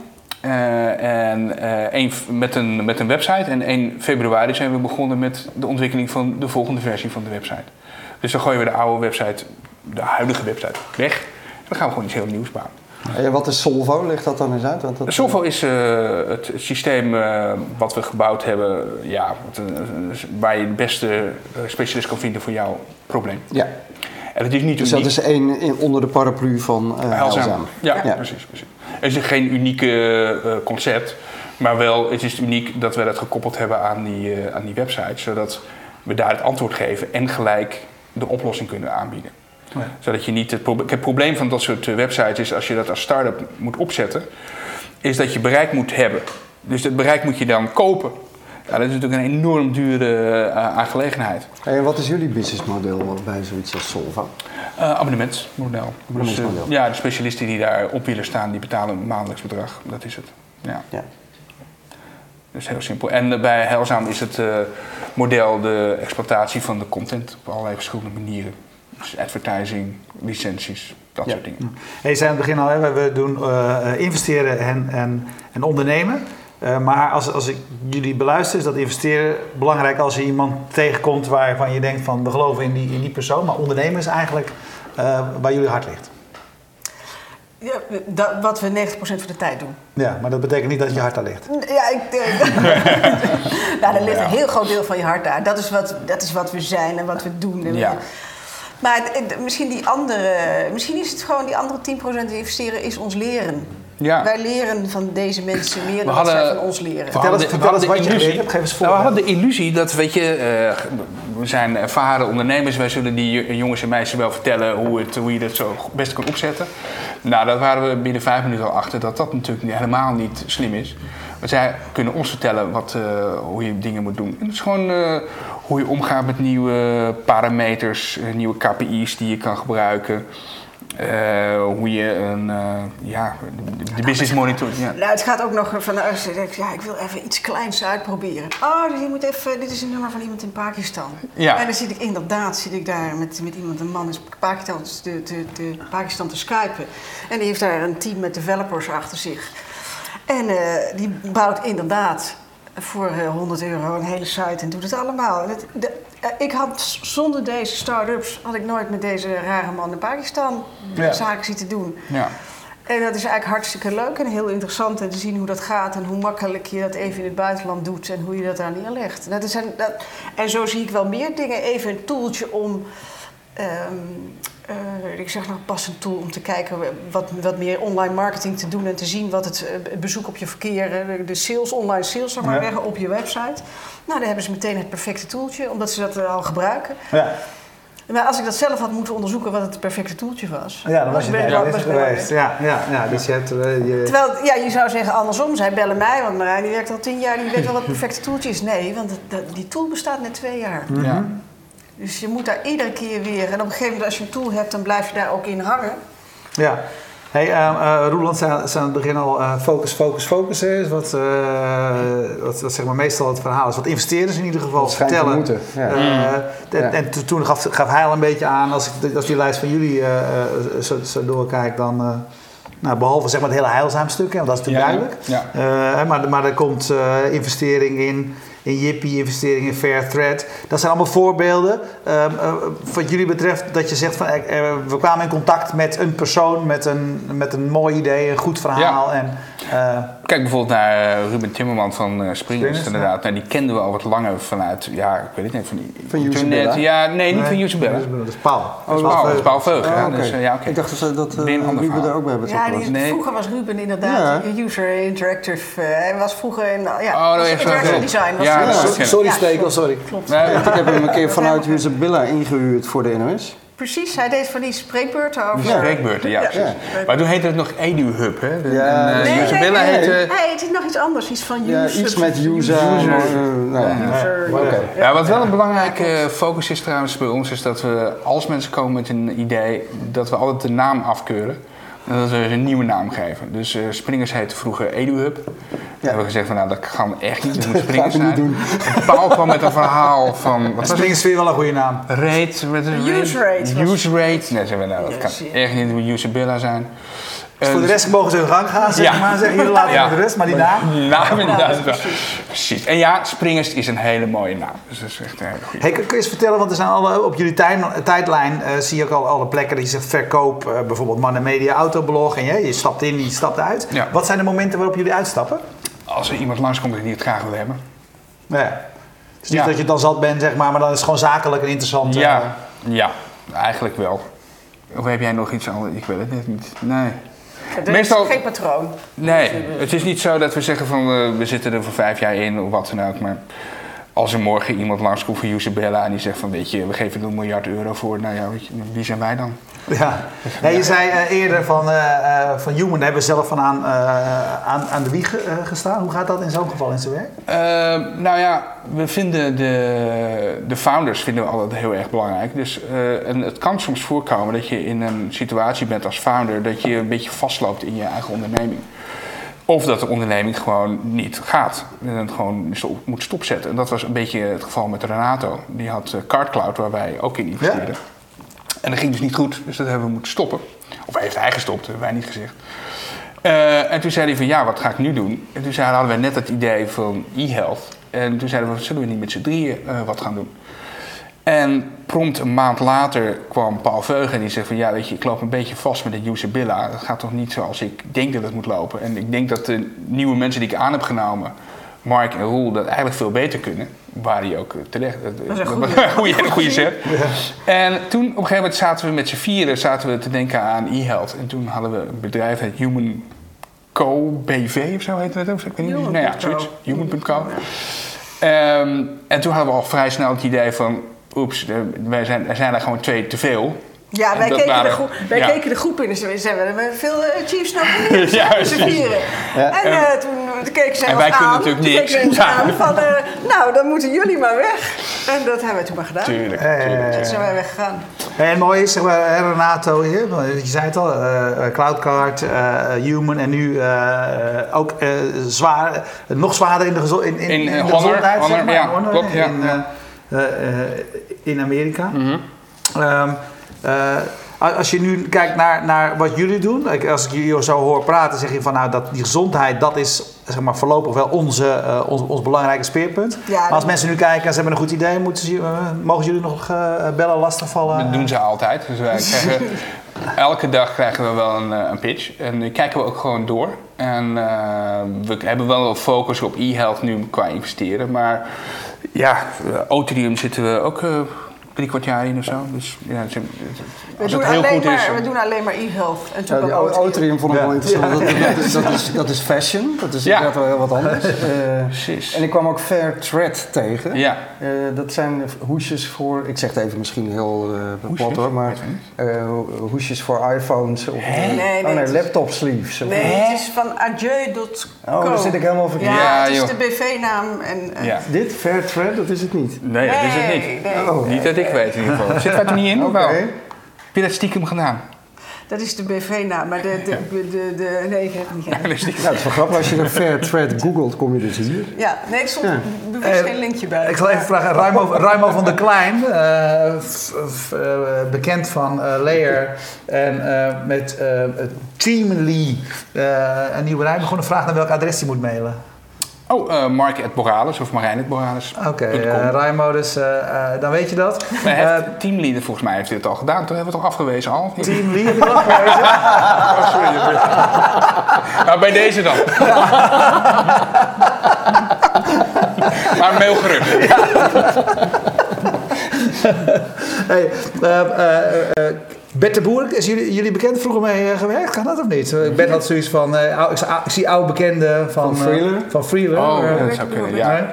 eh, en, eh, 1 f- met, een, met een website en 1 februari zijn we begonnen met de ontwikkeling van de volgende versie van de website. Dus dan gooien we de oude website, de huidige website, weg. En dan gaan we gewoon iets heel nieuws bouwen. En wat is Solvo? Leg dat dan eens uit. Want dat, Solvo is eh, het systeem wat we gebouwd hebben, ja, wat, waar je de beste specialist kan vinden voor jouw probleem. Ja, En het is niet dus uniek. dat is één onder de paraplu van. Heilzaam. Ja, Ja. precies, precies. Het is geen unieke eh, concept, maar wel het is uniek dat we dat gekoppeld hebben aan die, eh, aan die website, zodat we daar het antwoord geven en gelijk de oplossing kunnen aanbieden. Ja. Zodat je niet het, proble- het probleem van dat soort eh, websites is als je dat als start-up moet opzetten, is dat je bereik moet hebben. Dus dat bereik moet je dan kopen. Ja, dat is natuurlijk een enorm dure aangelegenheid. En wat is jullie businessmodel bij zoiets als Solvo? Eh, abonnementsmodel. Abonnementsmodel. Dus, ja, de specialisten die daar op willen staan, die betalen een maandelijks bedrag. Dat is het. Ja. Ja. Dus heel simpel. En eh, bij Heilzaam is het eh, model de exploitatie van de content op allerlei verschillende manieren. Dus advertising, licenties, dat Ja. soort dingen. Hey, je zei aan het begin al, hè, we doen investeren en, en, en ondernemen. Eh, maar als, als ik jullie beluister, is dat investeren belangrijk als je iemand tegenkomt waarvan je denkt van we geloven in die, in die persoon. Maar ondernemen is eigenlijk eh, waar jullie hart ligt. Ja, dat, wat we 90% van de tijd doen. Ja, maar dat betekent niet dat je hart daar ligt. Ja, ik denk. nou, er ligt een heel groot deel van je hart daar. Dat is wat, dat is wat we zijn en wat we doen. En Ja. Maar het- het- misschien die andere, misschien is het gewoon die andere 10% investeren is ons leren. Ja. Wij leren van deze mensen meer dan zij van ons leren. We Vertel eens, hadden- vertel eens wat je geleerd hebt. Geef eens een Nou, we hadden de illusie dat, weet je, eh, we zijn ervaren ondernemers. Wij zullen die jo- jongens en meisjes wel vertellen hoe, het, hoe je dat zo best kan opzetten. Nou, daar waren we binnen vijf minuten al achter dat dat natuurlijk niet- helemaal niet slim is. Want zij kunnen ons vertellen wat, eh, hoe je dingen moet doen. En dat is gewoon eh, hoe je omgaat met nieuwe parameters, nieuwe KPI's die je kan gebruiken. Eh, hoe je een, eh, ja, de, de business monitor. Ja. Nou, het gaat ook nog van, ja, ik wil even iets kleins uitproberen. Oh, dus je moet even, dit is een nummer van iemand in Pakistan. Ja. En dan zit ik inderdaad, zit ik daar met, met iemand, een man in Pakistan, te, te, te, Pakistan te skypen. En die heeft daar een team met developers achter zich. En eh, die bouwt inderdaad voor eh, 100 euro een hele site en doet het allemaal. En het- de- eh, ik had zonder deze start-ups had ik nooit met deze rare man in Pakistan Ja. zaken zitten doen. Ja. En dat is eigenlijk hartstikke leuk en heel interessant om te zien hoe dat gaat en hoe makkelijk je dat even in het buitenland doet en hoe je dat daar neerlegt. Dat is een, dat, en zo zie ik wel meer dingen. Even een toeltje om, ehm, eh, ik zeg nog pas een tool om te kijken wat, wat meer online marketing te doen en te zien wat het eh, bezoek op je verkeer, eh, de sales, online sales, maar Ja. op je website. Nou, dan hebben ze meteen het perfecte toeltje, omdat ze dat al gebruiken. Ja. Maar als ik dat zelf had moeten onderzoeken wat het perfecte toeltje was. ja, dan was je er geweest. Ja, ja, ja, dus je hebt... je, Terwijl, ja, je zou zeggen andersom. Zij bellen mij, want Marijn die werkt al tien jaar. Die weet wel wat het perfecte toeltje is. Nee, want dat- die tool bestaat net twee jaar. Ja. Dus je moet daar iedere keer weer... En op een gegeven moment als je een tool hebt, dan blijf je daar ook in hangen. Ja. Hey, uh, uh, Roeland zei, zei aan het begin al eh, focus, focus, focus. Hè, is wat, eh, wat, wat zeg maar meestal het verhaal is. Wat investeerders in ieder geval vertellen. moeten, ja. Eh, en, Ja. en to- toen gaf, gaf hij al een beetje aan, als ik als die lijst van jullie eh, eh, zo, zo doorkijk, dan... eh, nou, behalve zeg maar het hele heilzaam stuk, hè, want dat is natuurlijk Ja, duidelijk. ja. Maar, maar er komt eh, investering in, in Yippie, investering in Fair Thread. Dat zijn allemaal voorbeelden. ehm, eh, wat jullie betreft, dat je zegt van eh, eh, we kwamen in contact met een persoon met een, met een mooi idee, een goed verhaal. En, eh, Kijk bijvoorbeeld naar eh, Ruben Timmerman van Springers, Springers, inderdaad. Nou, die kenden we al wat langer vanuit, ja, ik weet het niet, van, Van internet. Ja, nee, niet van Usabella. Dat is Paul. Dat is Paul, dat is Paul Veug. Oh, ja, oké. dus, eh, ja, oké. Ik dacht dat, ze- dat ander Ruben daar ook bij betrokken Ja, was. die, Nee. vroeger was Ruben inderdaad Ja. user interactive. hij was vroeger in... ja, Oh, dat goed. design. Was Ja, dat sorry Ja, Stekel, sorry. Klopt. Nee, Want ik heb hem een keer vanuit Usabilla ingehuurd voor de NOS. Precies, hij deed van die spreekbeurten over... Spreekbeurten, ja. Ja. precies. Maar toen heette het nog EduHub, hè? De- Ja, en, eh, nee, Usabella nee, heette... nee. Hij heet nog iets anders, iets van Ja, user. iets met user. nou ja. Ja, wat wel een belangrijke focus is trouwens bij ons, is dat we als mensen komen met een idee, dat we altijd de naam afkeuren. En dat we een nieuwe naam geven. Dus eh, Springers heette vroeger EduHub. We hebben gezegd van nou dat kan echt niet, moet Springers zijn. En Paul kwam met een verhaal van, wat was het? Springsfeer wel een goede naam. Rate? Use rate Use rate. Nee, zeggen we nou, dat kan ja. echt niet hoe Usabilla zijn. Dus voor de rest mogen ze hun gang gaan, zeg Ja. maar. Zeggen jullie laten Ja. met de rest, maar die naam. Naam inderdaad. wel. Precies. En ja, Springers is een hele mooie naam. Dus dat is echt een hele goede. Hey, kun je eens vertellen, want er zijn alle, op jullie tijdlijn eh, zie je ook al alle plekken dat je zegt verkoop, eh, bijvoorbeeld Mannen Media Autoblog en je, je stapt in, je stapt uit. Ja. Wat zijn de momenten waarop jullie uitstappen? Als er iemand langskomt die het graag wil hebben. Nee. Het is niet Ja. dat je dan zat bent, zeg maar, maar dan is het gewoon zakelijk en interessant. eh, Ja, ja, eigenlijk wel. Of heb jij nog iets anders? Ik weet het net niet. Nee. Er Meestal- is geen patroon. Nee, het is niet zo dat we zeggen van eh, we zitten er voor vijf jaar in of wat dan ook. Maar als er morgen iemand langskomt van Usabella en die zegt van weet je, we geven er een miljard euro voor. Nou ja, weet je, wie zijn wij dan? Ja. Nee, je zei eh, eerder van, eh, van Human hebben we zelf van aan, aan, aan de wieg gestaan. Hoe gaat dat in zo'n geval in zijn werk? Eh, nou ja, we vinden de, de founders vinden we altijd heel erg belangrijk. Dus en het kan soms voorkomen dat je in een situatie bent als founder dat je een beetje vastloopt in je eigen onderneming. Of dat de onderneming gewoon niet gaat. En het gewoon stop- moet stopzetten. En dat was een beetje het geval met Renato. Die had eh, CardCloud, waar wij ook in investeerden. En dat ging dus niet goed, dus dat hebben we moeten stoppen. Of heeft hij gestopt, hebben wij niet gezegd. Eh, en toen zei hij van ja, wat ga ik nu doen? En toen zeiden, hadden we net het idee van e-health. En toen zeiden we, zullen we niet met z'n drieën eh, wat gaan doen? En prompt een maand later kwam Paul Veugen en die zei van ja, weet je, ik loop een beetje vast met de Usabilla. Dat gaat toch niet zoals ik denk dat het moet lopen. En ik denk dat de nieuwe mensen die ik aan heb genomen, Mark en Roel, dat eigenlijk veel beter kunnen. Waar die ook eh, terecht. Dat is een goede, zet. En toen op een gegeven moment zaten we met z'n vieren zaten we te denken aan e-health. En toen hadden we een bedrijf, het Human HumanBV of zo heet het. Of, ik weet niet. Nou ja, zoiets. Human.co. Ehm, en toen hadden we al vrij snel het idee van... Oeps, er- wij zijn, er zijn er gewoon twee te veel. Ja, wij, keken de, waren- groep, wij ja. keken de groep in en ze zeiden, we hebben veel eh, Chiefs nog niet Ja, te precies. vieren. Ja. En eh, toen keken ze En wij kunnen aan. natuurlijk niks. keken Ja. aan van, eh, nou, dan moeten jullie maar weg. En dat hebben we toen maar gedaan. Tuurlijk. Eh, Toen zijn wij weggegaan. En het mooie is, zeg maar, hè, Renato hier, je zei het al, eh, eh, Cloudcard, eh, Human en nu eh, eh, ook eh, zwaar, nog zwaarder in de, gezo- in, in, In, in eh, de Honor, gezondheid, zeg Honor, maar, ja, Honor, klopt, in, ja. eh, eh, eh, in Amerika. Mhm. Ehm, eh, als je nu kijkt naar, naar wat jullie doen, als ik jullie zo hoor praten, zeg je van nou dat die gezondheid, dat is zeg maar voorlopig wel onze, eh, ons, ons belangrijke speerpunt. Ja, maar als mensen nu kijken en ze hebben een goed idee, moeten ze, eh, mogen jullie nog eh, bellen, lastigvallen? Dat doen ze altijd. Dus wij krijgen, elke dag krijgen we wel een, een pitch. En die kijken we ook gewoon door. En we hebben wel een focus op e-health nu qua investeren. Maar ja, eh, Otrium zitten we ook eh, drie kwart jaar in of zo. Dus ja, We doen, alleen goed maar, is... we doen alleen maar e-health. En toen Ja, Otrium. Vond ik Ja. wel interessant. Dat, dat, is, dat, is, dat is fashion. Dat is Ja. inderdaad wel heel wat anders. Eh, Precies. en ik kwam ook Fair Thread tegen. Ja. Eh, dat zijn hoesjes voor, ik zeg het even misschien heel eh plat hoor, maar eh, hoesjes voor iPhones of Nee, nee, oh, nee, het is- laptop sleeves. Nee, het is van adieu.co. Oh, daar zit ik helemaal verkeerd. Ja, Ja, het is joh. de BV-naam. En. Dit, Fair Thread, dat is het niet. Nee, dat is het niet. nee. Oh. Niet dat ik weet in ieder geval. Zit wij er niet in? Oké. Heb je dat stiekem gedaan? Dat is de BV-naam, maar de, de, de, de, de- Nee, ik heb het niet gedaan. Dat is stiekem. Nou, het is wel grappig. Als je een Fair Thread googelt, kom je dus hier. Ja, nee, er stond Ja. bewust Eh, geen linkje bij. Ik zal even vragen, Ruimo, Ruimo van der Klein, eh, f- f- eh, bekend van eh Layer en eh, met eh Teamly eh, een nieuwe rij begonnen. Vraag naar welk adres hij moet mailen. Oh, eh Mark at Borales of Marijn at Borales. Oké, eh, Ruimo, dus dan weet je dat. Eh, teamleader volgens mij heeft dit al gedaan. Toen hebben we het al afgewezen al. dat afgewezen? Oh, sorry. nou, bij deze dan. maar mail gerust. Hey, eh, eh, eh, Bert de Boer, is jullie, jullie bekend vroeger mee eh, gewerkt? Kan dat of niet? Eh, Bert had zoiets van, eh, ou- ik, zie- ik zie oude bekenden van, Van Freeler? van Freeler. Oh, dat zou kunnen, ja. Ja.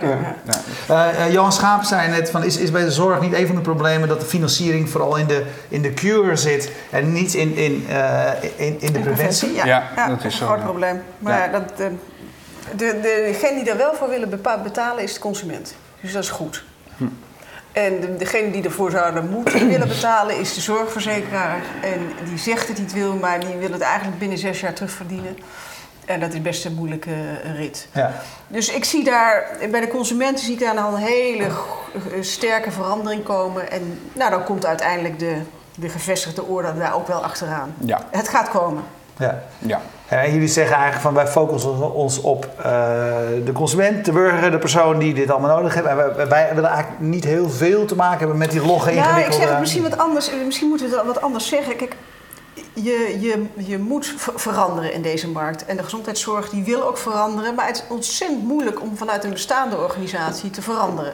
Ja. Eh, eh, Johan Schaap zei net, van, is, is bij de zorg niet een van de problemen dat de financiering vooral in de, in de cure zit en niet in, in, eh, in, in de preventie? Ja, Ja, ja, dat is zo, een groot probleem. Maar Ja. dat, de, de, degene die daar wel voor willen betalen is de consument. Dus dat is goed. Hm. En de, degene die ervoor zouden moeten willen betalen is de zorgverzekeraar. En die zegt het niet wil, maar die wil het eigenlijk binnen zes jaar terugverdienen. En dat is best een moeilijke eh, rit. Ja. Dus ik zie daar, bij de consumenten zie ik daar al een hele eh, sterke verandering komen. En nou, dan komt uiteindelijk de, de gevestigde orde daar ook wel achteraan. Ja, Het gaat komen. Ja. ja. Jullie zeggen eigenlijk van wij focussen ons op eh, de consument, de burger, de persoon die dit allemaal nodig heeft. En wij, wij willen eigenlijk niet heel veel te maken hebben met die logge Ja, ik zeg het misschien wat anders. Misschien moeten we het wat anders zeggen. Kijk, je, je, je moet ver- veranderen in deze markt. En de gezondheidszorg die wil ook veranderen. Maar het is ontzettend moeilijk om vanuit een bestaande organisatie te veranderen.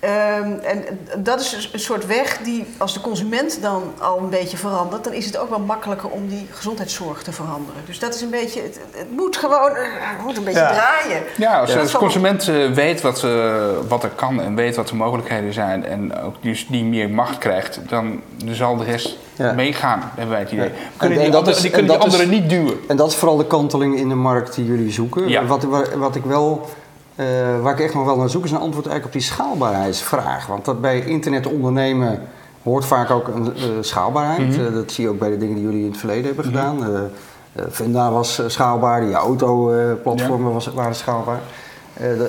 Ehm, en dat is dus een soort weg die, als de consument dan al een beetje verandert, dan is het ook wel makkelijker om die gezondheidszorg te veranderen. Dus dat is een beetje, het, het moet gewoon, het moet een beetje Ja. draaien. Ja, als de consument eh, weet wat, eh, wat er kan en weet wat de mogelijkheden zijn en ook dus die meer macht krijgt, dan zal de rest Ja. meegaan, hebben wij het idee. Ja. Kunnen En- die, en dat andere- is- die, en kunnen die is- anderen niet duwen. En dat is vooral de kanteling in de markt die jullie zoeken. Ja. Wat, wat, wat ik wel, waar ik echt nog wel naar zoek is een antwoord eigenlijk op die schaalbaarheidsvraag. Want dat bij internet ondernemen hoort vaak ook een eh, schaalbaarheid. Mhm. Eh, dat zie je ook bij de dingen die jullie in het verleden hebben gedaan. Eh eh, Funda was eh, schaalbaar, die autoplatformen was waren schaalbaar. Eh, eh,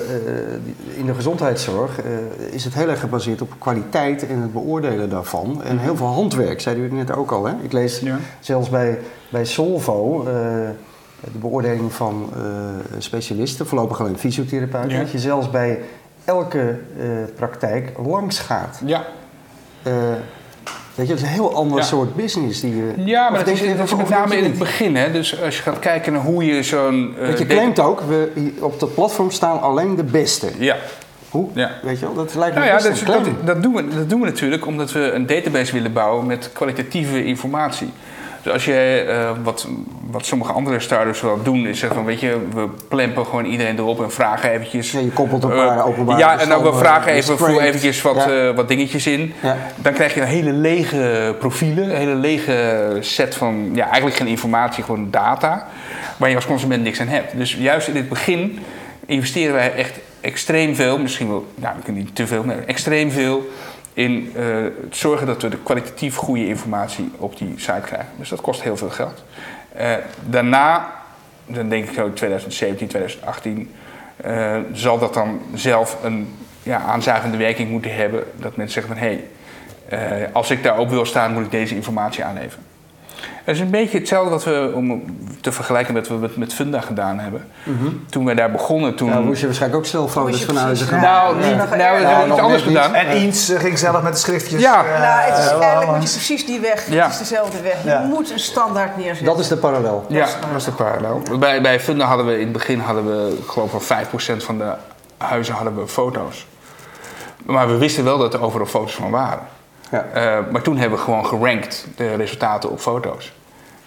in de gezondheidszorg eh, is het heel erg gebaseerd op kwaliteit en het beoordelen daarvan. En heel veel handwerk, zeiden jullie net ook al. Hè? Ik lees Ja. Zelfs bij, bij Solvo, eh, de beoordeling van eh, specialisten, voorlopig alleen fysiotherapeuten, Ja. dat je zelfs bij elke eh, praktijk langs gaat. Ja. Eh, weet je, dat is een heel ander Ja. soort business die je... Ja, maar dat is, je dat is met name in het begin. Hè? Dus als je gaat kijken naar hoe je zo'n... Want je claimt ook, we, op dat platform staan alleen de beste. Ja. Hoe? Ja. Weet je wel, dat lijkt me Nou ja, dat, een dat, claim. dat, doen we, dat doen we natuurlijk omdat we een database willen bouwen met kwalitatieve informatie. Dus als je, eh, wat, wat sommige andere starters wel doen, is zeggen van, weet je, we plempen gewoon iedereen erop en vragen eventjes... Ja, je koppelt een eh, paar openbare Ja, en dan we vragen even, voer restraint. eventjes wat, Ja. eh, wat dingetjes in. Ja. Dan krijg je een hele lege profielen, een hele lege set van, ja, eigenlijk geen informatie, gewoon data, waar je als consument niks aan hebt. Dus juist in het begin investeren wij echt extreem veel, misschien wel, nou, ik kan niet te veel, maar extreem veel in eh, het zorgen dat we de kwalitatief goede informatie op die site krijgen. Dus dat kost heel veel geld. Eh, daarna, dan denk ik zo 2017, 2018, eh, zal dat dan zelf een ja, aanzuigende werking moeten hebben. Dat mensen zeggen van hé, hey, eh, als ik daarop wil staan, moet ik deze informatie aanleveren. Het is een beetje hetzelfde wat we, om te vergelijken met wat we met Funda gedaan hebben. Toen wij daar begonnen, toen... Ja, moest je waarschijnlijk ook snel foto's van huizen gaan nou, niet, nou, we erger. hebben iets anders gedaan. En Eens eh, ging zelf met de schriftjes. Ja. eh, Nou, het is, eigenlijk moet je precies die weg, Ja. het is dezelfde weg. Je moet een standaard neerzetten. Dat is de parallel. Ja, dat was de parallel. Bij, bij Funda hadden we in het begin, hadden we, ik geloof wel 5% van de huizen hadden we foto's. Maar we wisten wel dat er overal foto's van waren. Ja. Eh, maar toen hebben we gewoon gerankt de resultaten op foto's.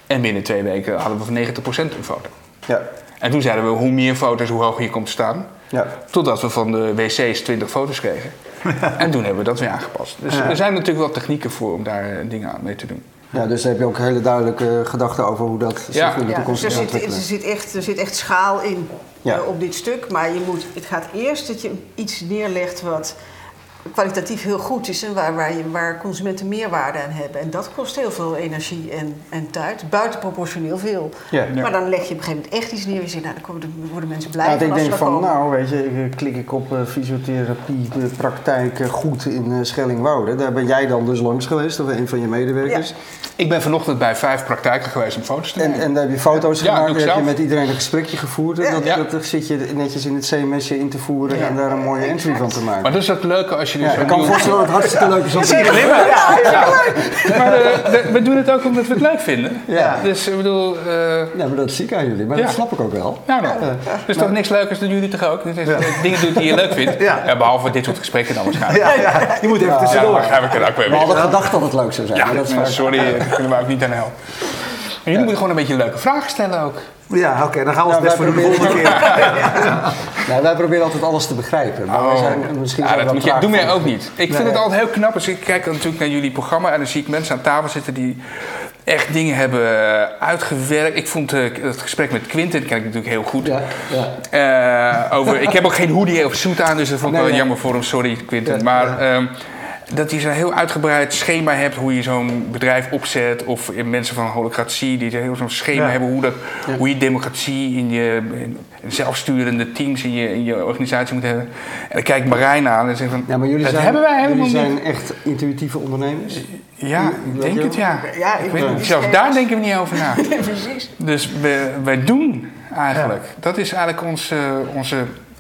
En binnen twee weken hadden we van 90% een foto. Ja. En toen zeiden we, hoe meer foto's, hoe hoger je komt te staan. Ja. Totdat we van de wc's 20 foto's kregen. en toen hebben we dat weer aangepast. Dus er zijn natuurlijk wel technieken voor om daar eh, dingen aan mee te doen. ja, dus daar heb je ook hele duidelijke gedachten over hoe dat zich Ja. in de Ja, toekomst dus er, gaat zit, er, echt, er zit echt schaal in Ja. eh, op dit stuk. Maar je moet, het gaat eerst dat je iets neerlegt wat kwalitatief heel goed is en waar, waar, je, waar consumenten meerwaarde aan hebben. En dat kost heel veel energie en, en tijd, buitenproportioneel veel. Ja. Ja. Maar dan leg je op een gegeven moment echt iets neer en je zegt, nou, dan komen- worden mensen blij Ja, van ik denk van, komen. nou weet je, ik- klik ik op eh, fysiotherapie de praktijk eh, goed in eh, Schellingwoude. Daar ben jij dan dus langs geweest, of een van je medewerkers. Ik ben vanochtend bij vijf praktijken geweest om foto's te En, nemen. en daar heb je foto's Ja, gemaakt, heb je met iedereen een gesprekje gevoerd. En Ja. dat, Ja. dat, zit je netjes in het CMS'je in te voeren en daar een mooie entry van te maken. Maar dat is het leuke als je dus Ja, ik kan me voorstellen dat het hartstikke leuk is om te Zeker. doen. Maar eh, de- we doen het ook omdat we het leuk vinden. Ja. Dus ik bedoel, eh, Ja, maar dat zie ik aan jullie, maar Ja. dat snap ik ook wel. nou dan. Er is toch niks leukers dan jullie toch ook? Is, Dingen doen die je leuk vindt. Ja. Ja, behalve dit soort gesprekken dan waarschijnlijk. Ja, ja, je moet even Ja, tussendoor. er ook weer We mee. hadden gedacht dat het leuk zou zijn, Ja, maar dat is maar vaak- sorry, daar kunnen we ook niet aan helpen. Maar jullie moeten gewoon een beetje leuke vragen stellen ook. Ja, oké, dan gaan we ons Ja, best voor de proberen- volgende keer. Nou, wij proberen altijd alles te begrijpen. Maar wij zijn misschien Oh. zijn ja, dat moet je, wij van- ook niet. Ik vind het altijd heel knap als ik kijk natuurlijk naar jullie programma en dan zie ik mensen aan tafel zitten die echt dingen hebben eh, uitgewerkt. Ik vond eh, het gesprek met Quinten, dat ken ik natuurlijk heel goed. Ja, ja. Eh, over, ik heb ook geen hoodie of suit aan, dus dat vond ik Nee, wel nee. jammer voor hem. Sorry, Quinten. Ja, maar ja. Dat hij zo'n heel uitgebreid schema hebt hoe je zo'n bedrijf opzet. Of in mensen van holocratie die heel zo'n schema Ja. hebben hoe, dat, Ja. hoe je democratie in je in zelfsturende teams in je, in je organisatie moet hebben. En dan kijkt Marijn aan en zegt van, Ja, maar jullie dat zijn, hebben wij helemaal jullie zijn echt intuïtieve ondernemers. Ja, ik je denk het ja. Ja, Ik ik weet het. zelfs daar denken we niet over na. Precies. Dus we, wij doen eigenlijk. Dat is eigenlijk onze, onze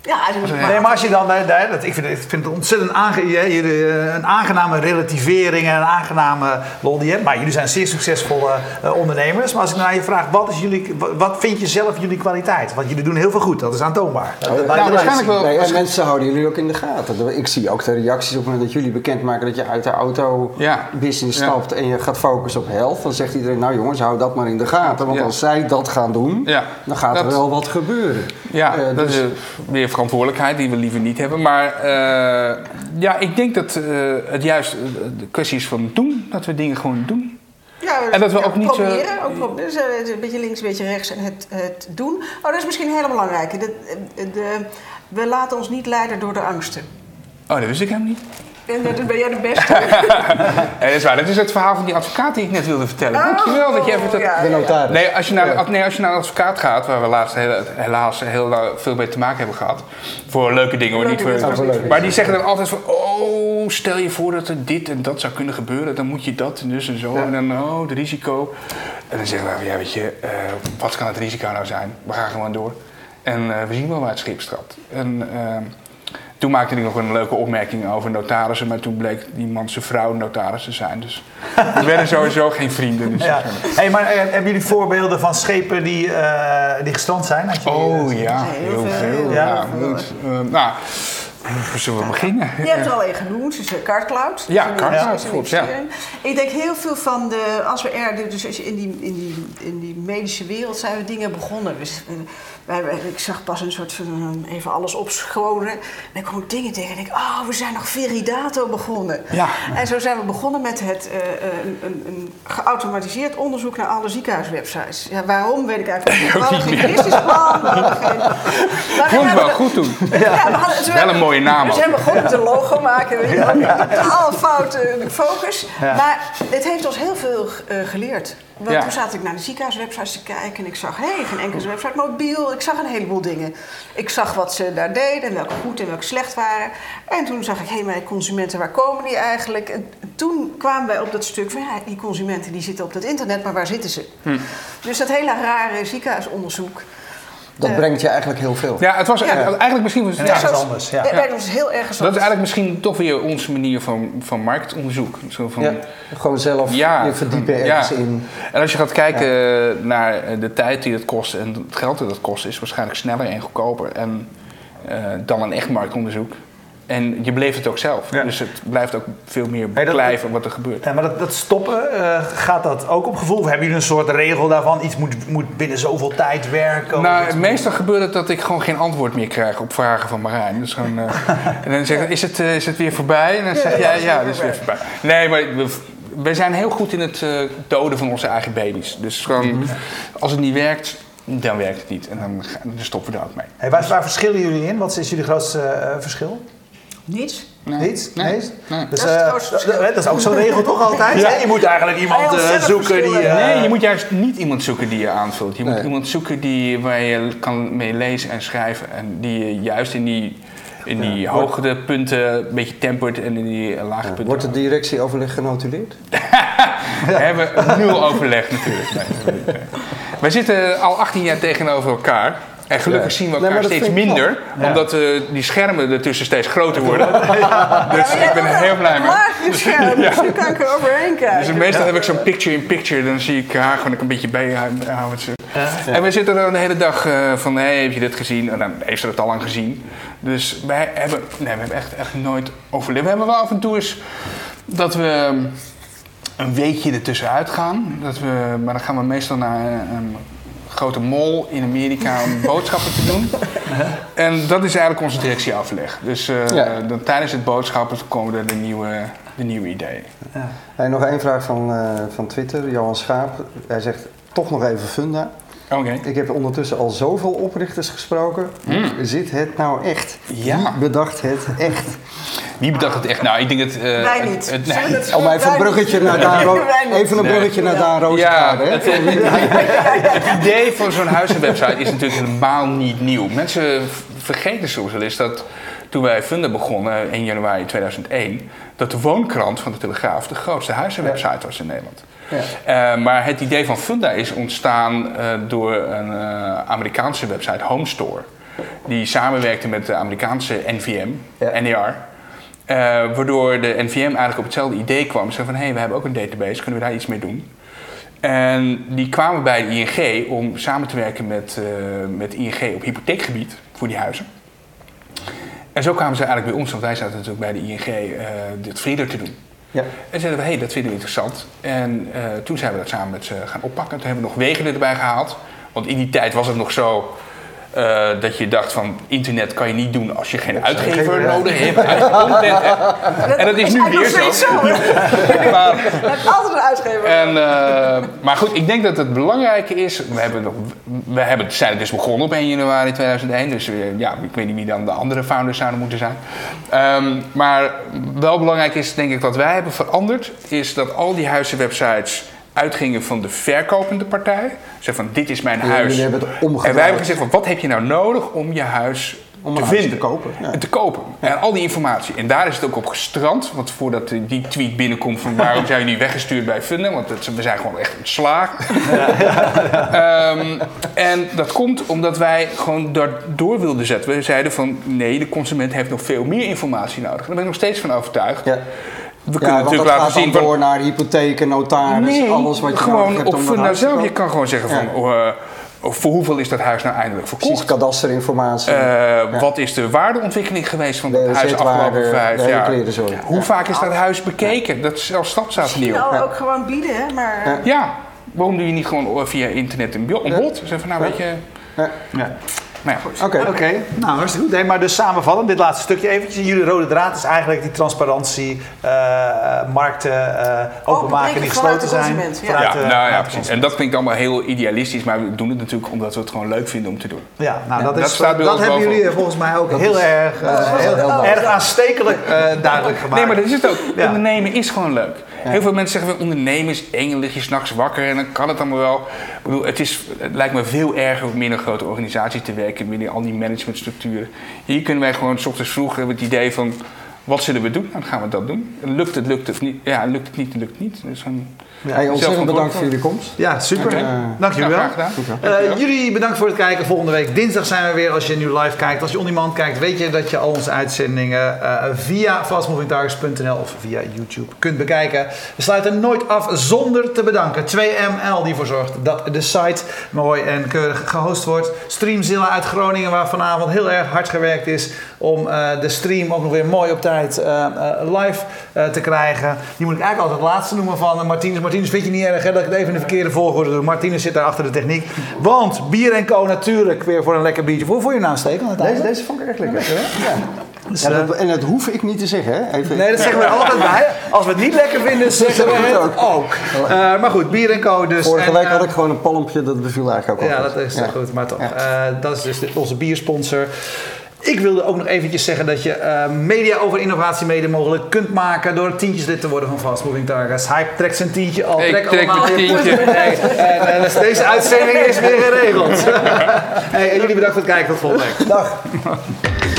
Ja, dus Nee, maar- Nee, maar als je dan, eh, dat, ik, vind, het- ik vind het ontzettend aange, je- eh, een aangename relativering en een aangename lol die je hebt. Maar jullie zijn zeer succesvolle eh, ondernemers. Maar als ik naar je vraag, wat, is jullie, wat, vind je zelf jullie kwaliteit? Want jullie doen heel veel goed, dat is aantoonbaar. Dat, dat nou, waarschijnlijk wel. Nee, en mensen houden jullie ook in de gaten. Ik zie ook de reacties op het moment dat jullie bekendmaken dat je uit de auto-business Ja. stapt en je gaat focussen op health. Dan zegt iedereen, nou jongens, hou dat maar in de gaten. Want Ja. als zij dat gaan doen, Ja. dan gaat er wel wat gebeuren. Ja, Eh, dat dus- is eh, weer verantwoordelijkheid die we liever niet hebben. Maar eh, ja, ik denk dat het juist de kwestie is van doen. Dat we dingen gewoon doen. Ja, En dat we ook niet, Proberen, eh, ook proberen. Dus, een beetje links, een beetje rechts en het, het doen. Oh, dat is misschien een hele belangrijke. De, de, we laten ons niet leiden door de angsten. Oh, dat wist ik helemaal niet. En dat ben jij de beste. Nee, dat is waar. Dat is het verhaal van die advocaat die ik net wilde vertellen. Dankjewel dat je even... dat- Oh, ja, De notaris. Nee als, je naar, nee, als je naar een advocaat gaat, waar we laatst heel- helaas heel veel mee te maken hebben gehad. Voor leuke dingen hoor, niet voor... voor maar die zeggen dan altijd van, oh, stel je voor dat er dit en dat zou kunnen gebeuren. Dan moet je dat en dus en zo. En dan, oh, het risico. En dan zeggen we, ja weet je, eh, wat kan het risico nou zijn? We gaan gewoon door. En eh, we zien wel waar het schip strapt. En ehm, toen maakte ik nog een leuke opmerking over notarissen. Maar toen bleek die man zijn vrouw notaris te zijn. Dus we werden sowieso geen vrienden. Dus Ja. Hey, maar eh, hebben jullie voorbeelden van schepen die, eh, die gestrand zijn? Je, Oh ja, Heel heel veel, Ja, veel. Eh, nou, zullen we beginnen? Je hebt er al een genoemd, dus uh, Cardcloud. Ja, Cardcloud, klopt, ja. Ik denk heel veel van de, als we er, dus als je in die, in die, in die medische wereld zijn we dingen begonnen. Dus, eh, ik zag pas een soort van, eh, even alles opschonen. En ik dingen tegen en ik, oh, we zijn nog Veridato begonnen. Ja. En zo zijn we begonnen met het, eh, eh, een, een, een geautomatiseerd onderzoek naar alle ziekenhuiswebsites. Ja, waarom, weet ik eigenlijk niet. We hadden geen businessplan, we hadden geen... Maar we Vond ik wel goed toen. ja, we hadden, ze Wel een mooie naam We zijn begonnen met een logo maken. Weet je, wel. Totaal foute focus. Ja. Maar het heeft ons heel veel eh, geleerd. Want Ja. toen zat ik naar de ziekenhuiswebsites te kijken en ik zag, hé, hey, geen enkele website mobiel. Ik zag een heleboel dingen. Ik zag wat ze daar deden en welke goed en welke slecht waren. En toen zag ik, hé, hey, mijn consumenten, waar komen die eigenlijk? En toen kwamen wij op dat stuk van, ja, die consumenten die zitten op dat internet, maar waar zitten ze? Hm. Dus dat hele rare ziekenhuisonderzoek. Dat Eh. brengt je eigenlijk heel veel. Ja, het was Ja. eigenlijk misschien... Was, ja, Zoals- anders, ja. Ja, dat is heel erg dat is eigenlijk misschien toch weer onze manier van, van marktonderzoek. Zo van, Ja, gewoon zelf Ja, je verdiepen ja. ergens in. En als je gaat kijken naar eh, de tijd die het kost en het geld dat het kost, is het waarschijnlijk sneller en goedkoper en, eh, dan een echt marktonderzoek. En je beleeft het ook zelf. Ja. Dus het blijft ook veel meer beklijven wat er gebeurt. Ja, maar dat, dat stoppen, eh, gaat dat ook op gevoel? Of hebben jullie een soort regel daarvan? Iets moet, moet binnen zoveel tijd werken? of Nou, meestal gebeurt het dat ik gewoon geen antwoord meer krijg op vragen van Marijn. Dus gewoon, eh, en dan zeg ik, is het, eh, is het weer voorbij? En dan zeg jij, ja, het is weer voorbij. Nee, maar we, we zijn heel goed in het eh, doden van onze eigen baby's. Dus gewoon, als het niet werkt, dan werkt het niet. En dan, stoppen we er ook mee. Hey, waar, waar verschillen jullie in? Wat is jullie grootste eh, verschil? Niets. Nee. Niets? Nee. Dus, Dat is eh, dat is ook zo'n regel toch altijd? Ja. hè? Je moet eigenlijk iemand eh, zoeken die... eh, Nee, je moet juist niet iemand zoeken die je aanvult. Je moet iemand zoeken die, waar je kan mee lezen en schrijven. En die je juist in die, in die hogere punten een beetje tempert en in die lage punten. Wordt het directieoverleg genotuleerd? We hebben nul overleg natuurlijk. Wij zitten al 18 jaar tegenover elkaar. En gelukkig Ja. zien we elkaar steeds minder, Ja. omdat eh, die schermen ertussen steeds groter worden. Dus ik ben er heel blij mee. Laag je scherm, dus nu kan ik er overheen kijken. Dus meestal heb ik zo'n picture-in-picture, dan zie ik haar gewoon een beetje bijhouden. En we zitten er de hele dag eh, van, hé, heb je dit gezien? En dan heeft ze dat al lang gezien. Dus wij hebben, nee, we hebben echt, echt nooit overleefd. We hebben wel af en toe eens dat we um, een weekje ertussenuit gaan. Dat we, maar dan gaan we meestal naar een, een grote mall in Amerika om boodschappen te doen. En dat is eigenlijk onze directieoverleg. Dus eh, Ja. dan, tijdens het boodschappen komen er de nieuwe, de nieuwe ideeën. Hey, nog één vraag van, eh, van Twitter, Johan Schaap. Hij zegt toch nog even Funda. Oké. Ik heb ondertussen al zoveel oprichters gesproken. Hoe zit het nou echt? Ja. Wie bedacht het echt? Wie bedacht het echt? Nou, ik denk dat... eh, Wij het- niet. het- nee. het- Om even een bruggetje naar niet. even een bruggetje naar Daan Ja, Roosengaarde. hè? het, het idee van zo'n huizenwebsite is natuurlijk helemaal niet nieuw. Mensen vergeten soms wel eens dat toen wij Funda begonnen in januari 2001, dat de woonkrant van de Telegraaf de grootste huizenwebsite was in Nederland. Ja. Eh, maar het idee van Funda is ontstaan eh, door een eh, Amerikaanse website, Homestore. Die samenwerkte met de Amerikaanse NVM, Ja. NER. Waardoor de NVM eigenlijk op hetzelfde idee kwam. Ze van, hé, hey, we hebben ook een database, kunnen we daar iets mee doen? En die kwamen bij de ING om samen te werken met, met ING op hypotheekgebied voor die huizen. En zo kwamen ze eigenlijk bij ons, want wij zaten natuurlijk bij de ING dit Frieder te doen. Ja. En zeiden we, hé, hey, dat vinden we interessant. En eh, toen zijn we dat samen met ze gaan oppakken. Toen hebben we nog wegen erbij gehaald. Want in die tijd was het nog zo eh, dat je dacht van internet kan je niet doen als je geen uitgever ja. nodig hebt. Eigen content hebt. En dat is nu weer zo. Nog steeds zo. Maar, altijd een uitgever. en, eh, maar goed, ik denk dat het belangrijke is. We, hebben nog, we hebben, zijn dus begonnen op 1 januari 2001. Dus ja, ik weet niet wie dan de andere founders zouden moeten zijn. Ehm, maar wel belangrijk is, denk ik, wat wij hebben veranderd. Is dat al die huizenwebsites uitgingen van de verkopende partij. Zeg van, dit is mijn Ja, huis. hebben het. En wij hebben gezegd van, wat heb je nou nodig om je huis Om te vinden? te kopen, ja. En te kopen. En al die informatie. En daar is het ook op gestrand. Want voordat die tweet binnenkomt van waarom zijn jullie weggestuurd bij Funda? Want het- we zijn gewoon echt ontslagen. Ehm, en dat komt omdat wij gewoon daar door wilden zetten. We zeiden van nee, de consument heeft nog veel meer informatie nodig. Daar ben ik nog steeds van overtuigd. We Ja, kunnen want natuurlijk dat laten gaat zien van door naar hypotheken, notaris, nee, alles wat je gewoon hebt op om dat te zelf. Je kan gewoon zeggen van Ja. oh, eh, Of voor hoeveel is dat huis nou eindelijk Precies, verkocht? kadasterinformatie. Eh, Wat is de waardeontwikkeling geweest van dat De huis de afgelopen vijf jaar? Hoe vaak is dat huis bekeken? Dat is zelfs op. al ook gewoon bieden, hè? Maar Ja. Ja, waarom doe je niet gewoon via internet een bod? Een bod? Zeg van, nou weet je, Ja. Ja. nou ja. Oké. Oké, nou hartstikke goed. Nee, maar dus samenvatten, dit laatste stukje eventjes. Jullie rode draad is eigenlijk die transparantie, eh, markten eh, openmaken die gesloten zijn. ja. Ja, de- nou ja, precies. En dat klinkt allemaal heel idealistisch, maar we doen het natuurlijk omdat we het gewoon leuk vinden om te doen. Ja, nou dat, dat is, dat ons hebben jullie eh, volgens mij ook heel erg, eh, dat is heel, heel erg aanstekelijk eh, duidelijk gemaakt. Nee, maar dat is het ook. Ja. Ondernemen is gewoon leuk. Heel veel mensen zeggen ondernemen is eng, dan lig je s'nachts wakker en dan kan het allemaal wel. Ik bedoel, het, is, het lijkt me veel erger om in een grote organisatie te werken, binnen al die managementstructuren. Hier kunnen wij gewoon s ochtends vroeg hebben het idee van wat zullen we doen? Dan gaan we dat doen. Lukt het, lukt het niet. Ja, lukt het niet, lukt het niet. Dus dan Hey, ontzettend bedankt voor jullie komst. Ja, super. Oké. Dank jullie Ja, wel. graag gedaan. Eh, jullie bedankt voor het kijken. Volgende week dinsdag zijn we weer. Als je nu live kijkt, als je on demand kijkt, weet je dat je al onze uitzendingen eh, via fastmovingtargets.nl of via YouTube kunt bekijken. We sluiten nooit af zonder te bedanken. 2ML die ervoor zorgt dat de site mooi en keurig gehost wordt. Streamzilla uit Groningen, waar vanavond heel erg hard gewerkt is om eh, de stream ook nog weer mooi op tijd eh, eh, live eh, te krijgen. Die moet ik eigenlijk altijd het laatste noemen van eh, Martinez. Martinez, vind je niet erg hè, dat ik het even in de verkeerde volgorde doe? Martinez zit daar achter de techniek. Want Bier Co natuurlijk weer voor een lekker biertje. Hoe vond je nou aansteken? Deze, deze vond ik erg lekker. Ja. Dus, Ja, eh, dat, en dat hoef ik niet te zeggen, hè? Even, Nee, dat zeggen we altijd bij. Als we het niet lekker vinden, zeggen we het ook. Eh, maar goed, Bier Co dus. Vorige En, week eh, had ik gewoon een palmpje, dat beviel eigenlijk ook Ja, dat is Ja. goed, maar toch. Eh, dat is dus onze biersponsor. Ik wilde ook nog eventjes zeggen dat je eh, media over innovatie mede mogelijk kunt maken door tientjeslid te worden van Fast Moving Targets. Hij trekt zijn tientje al. Ik trek trek allemaal mijn je tientje. En, eh, dus deze uitzending is weer geregeld. hey, en jullie bedankt voor het kijken. Tot volgende week. Dag.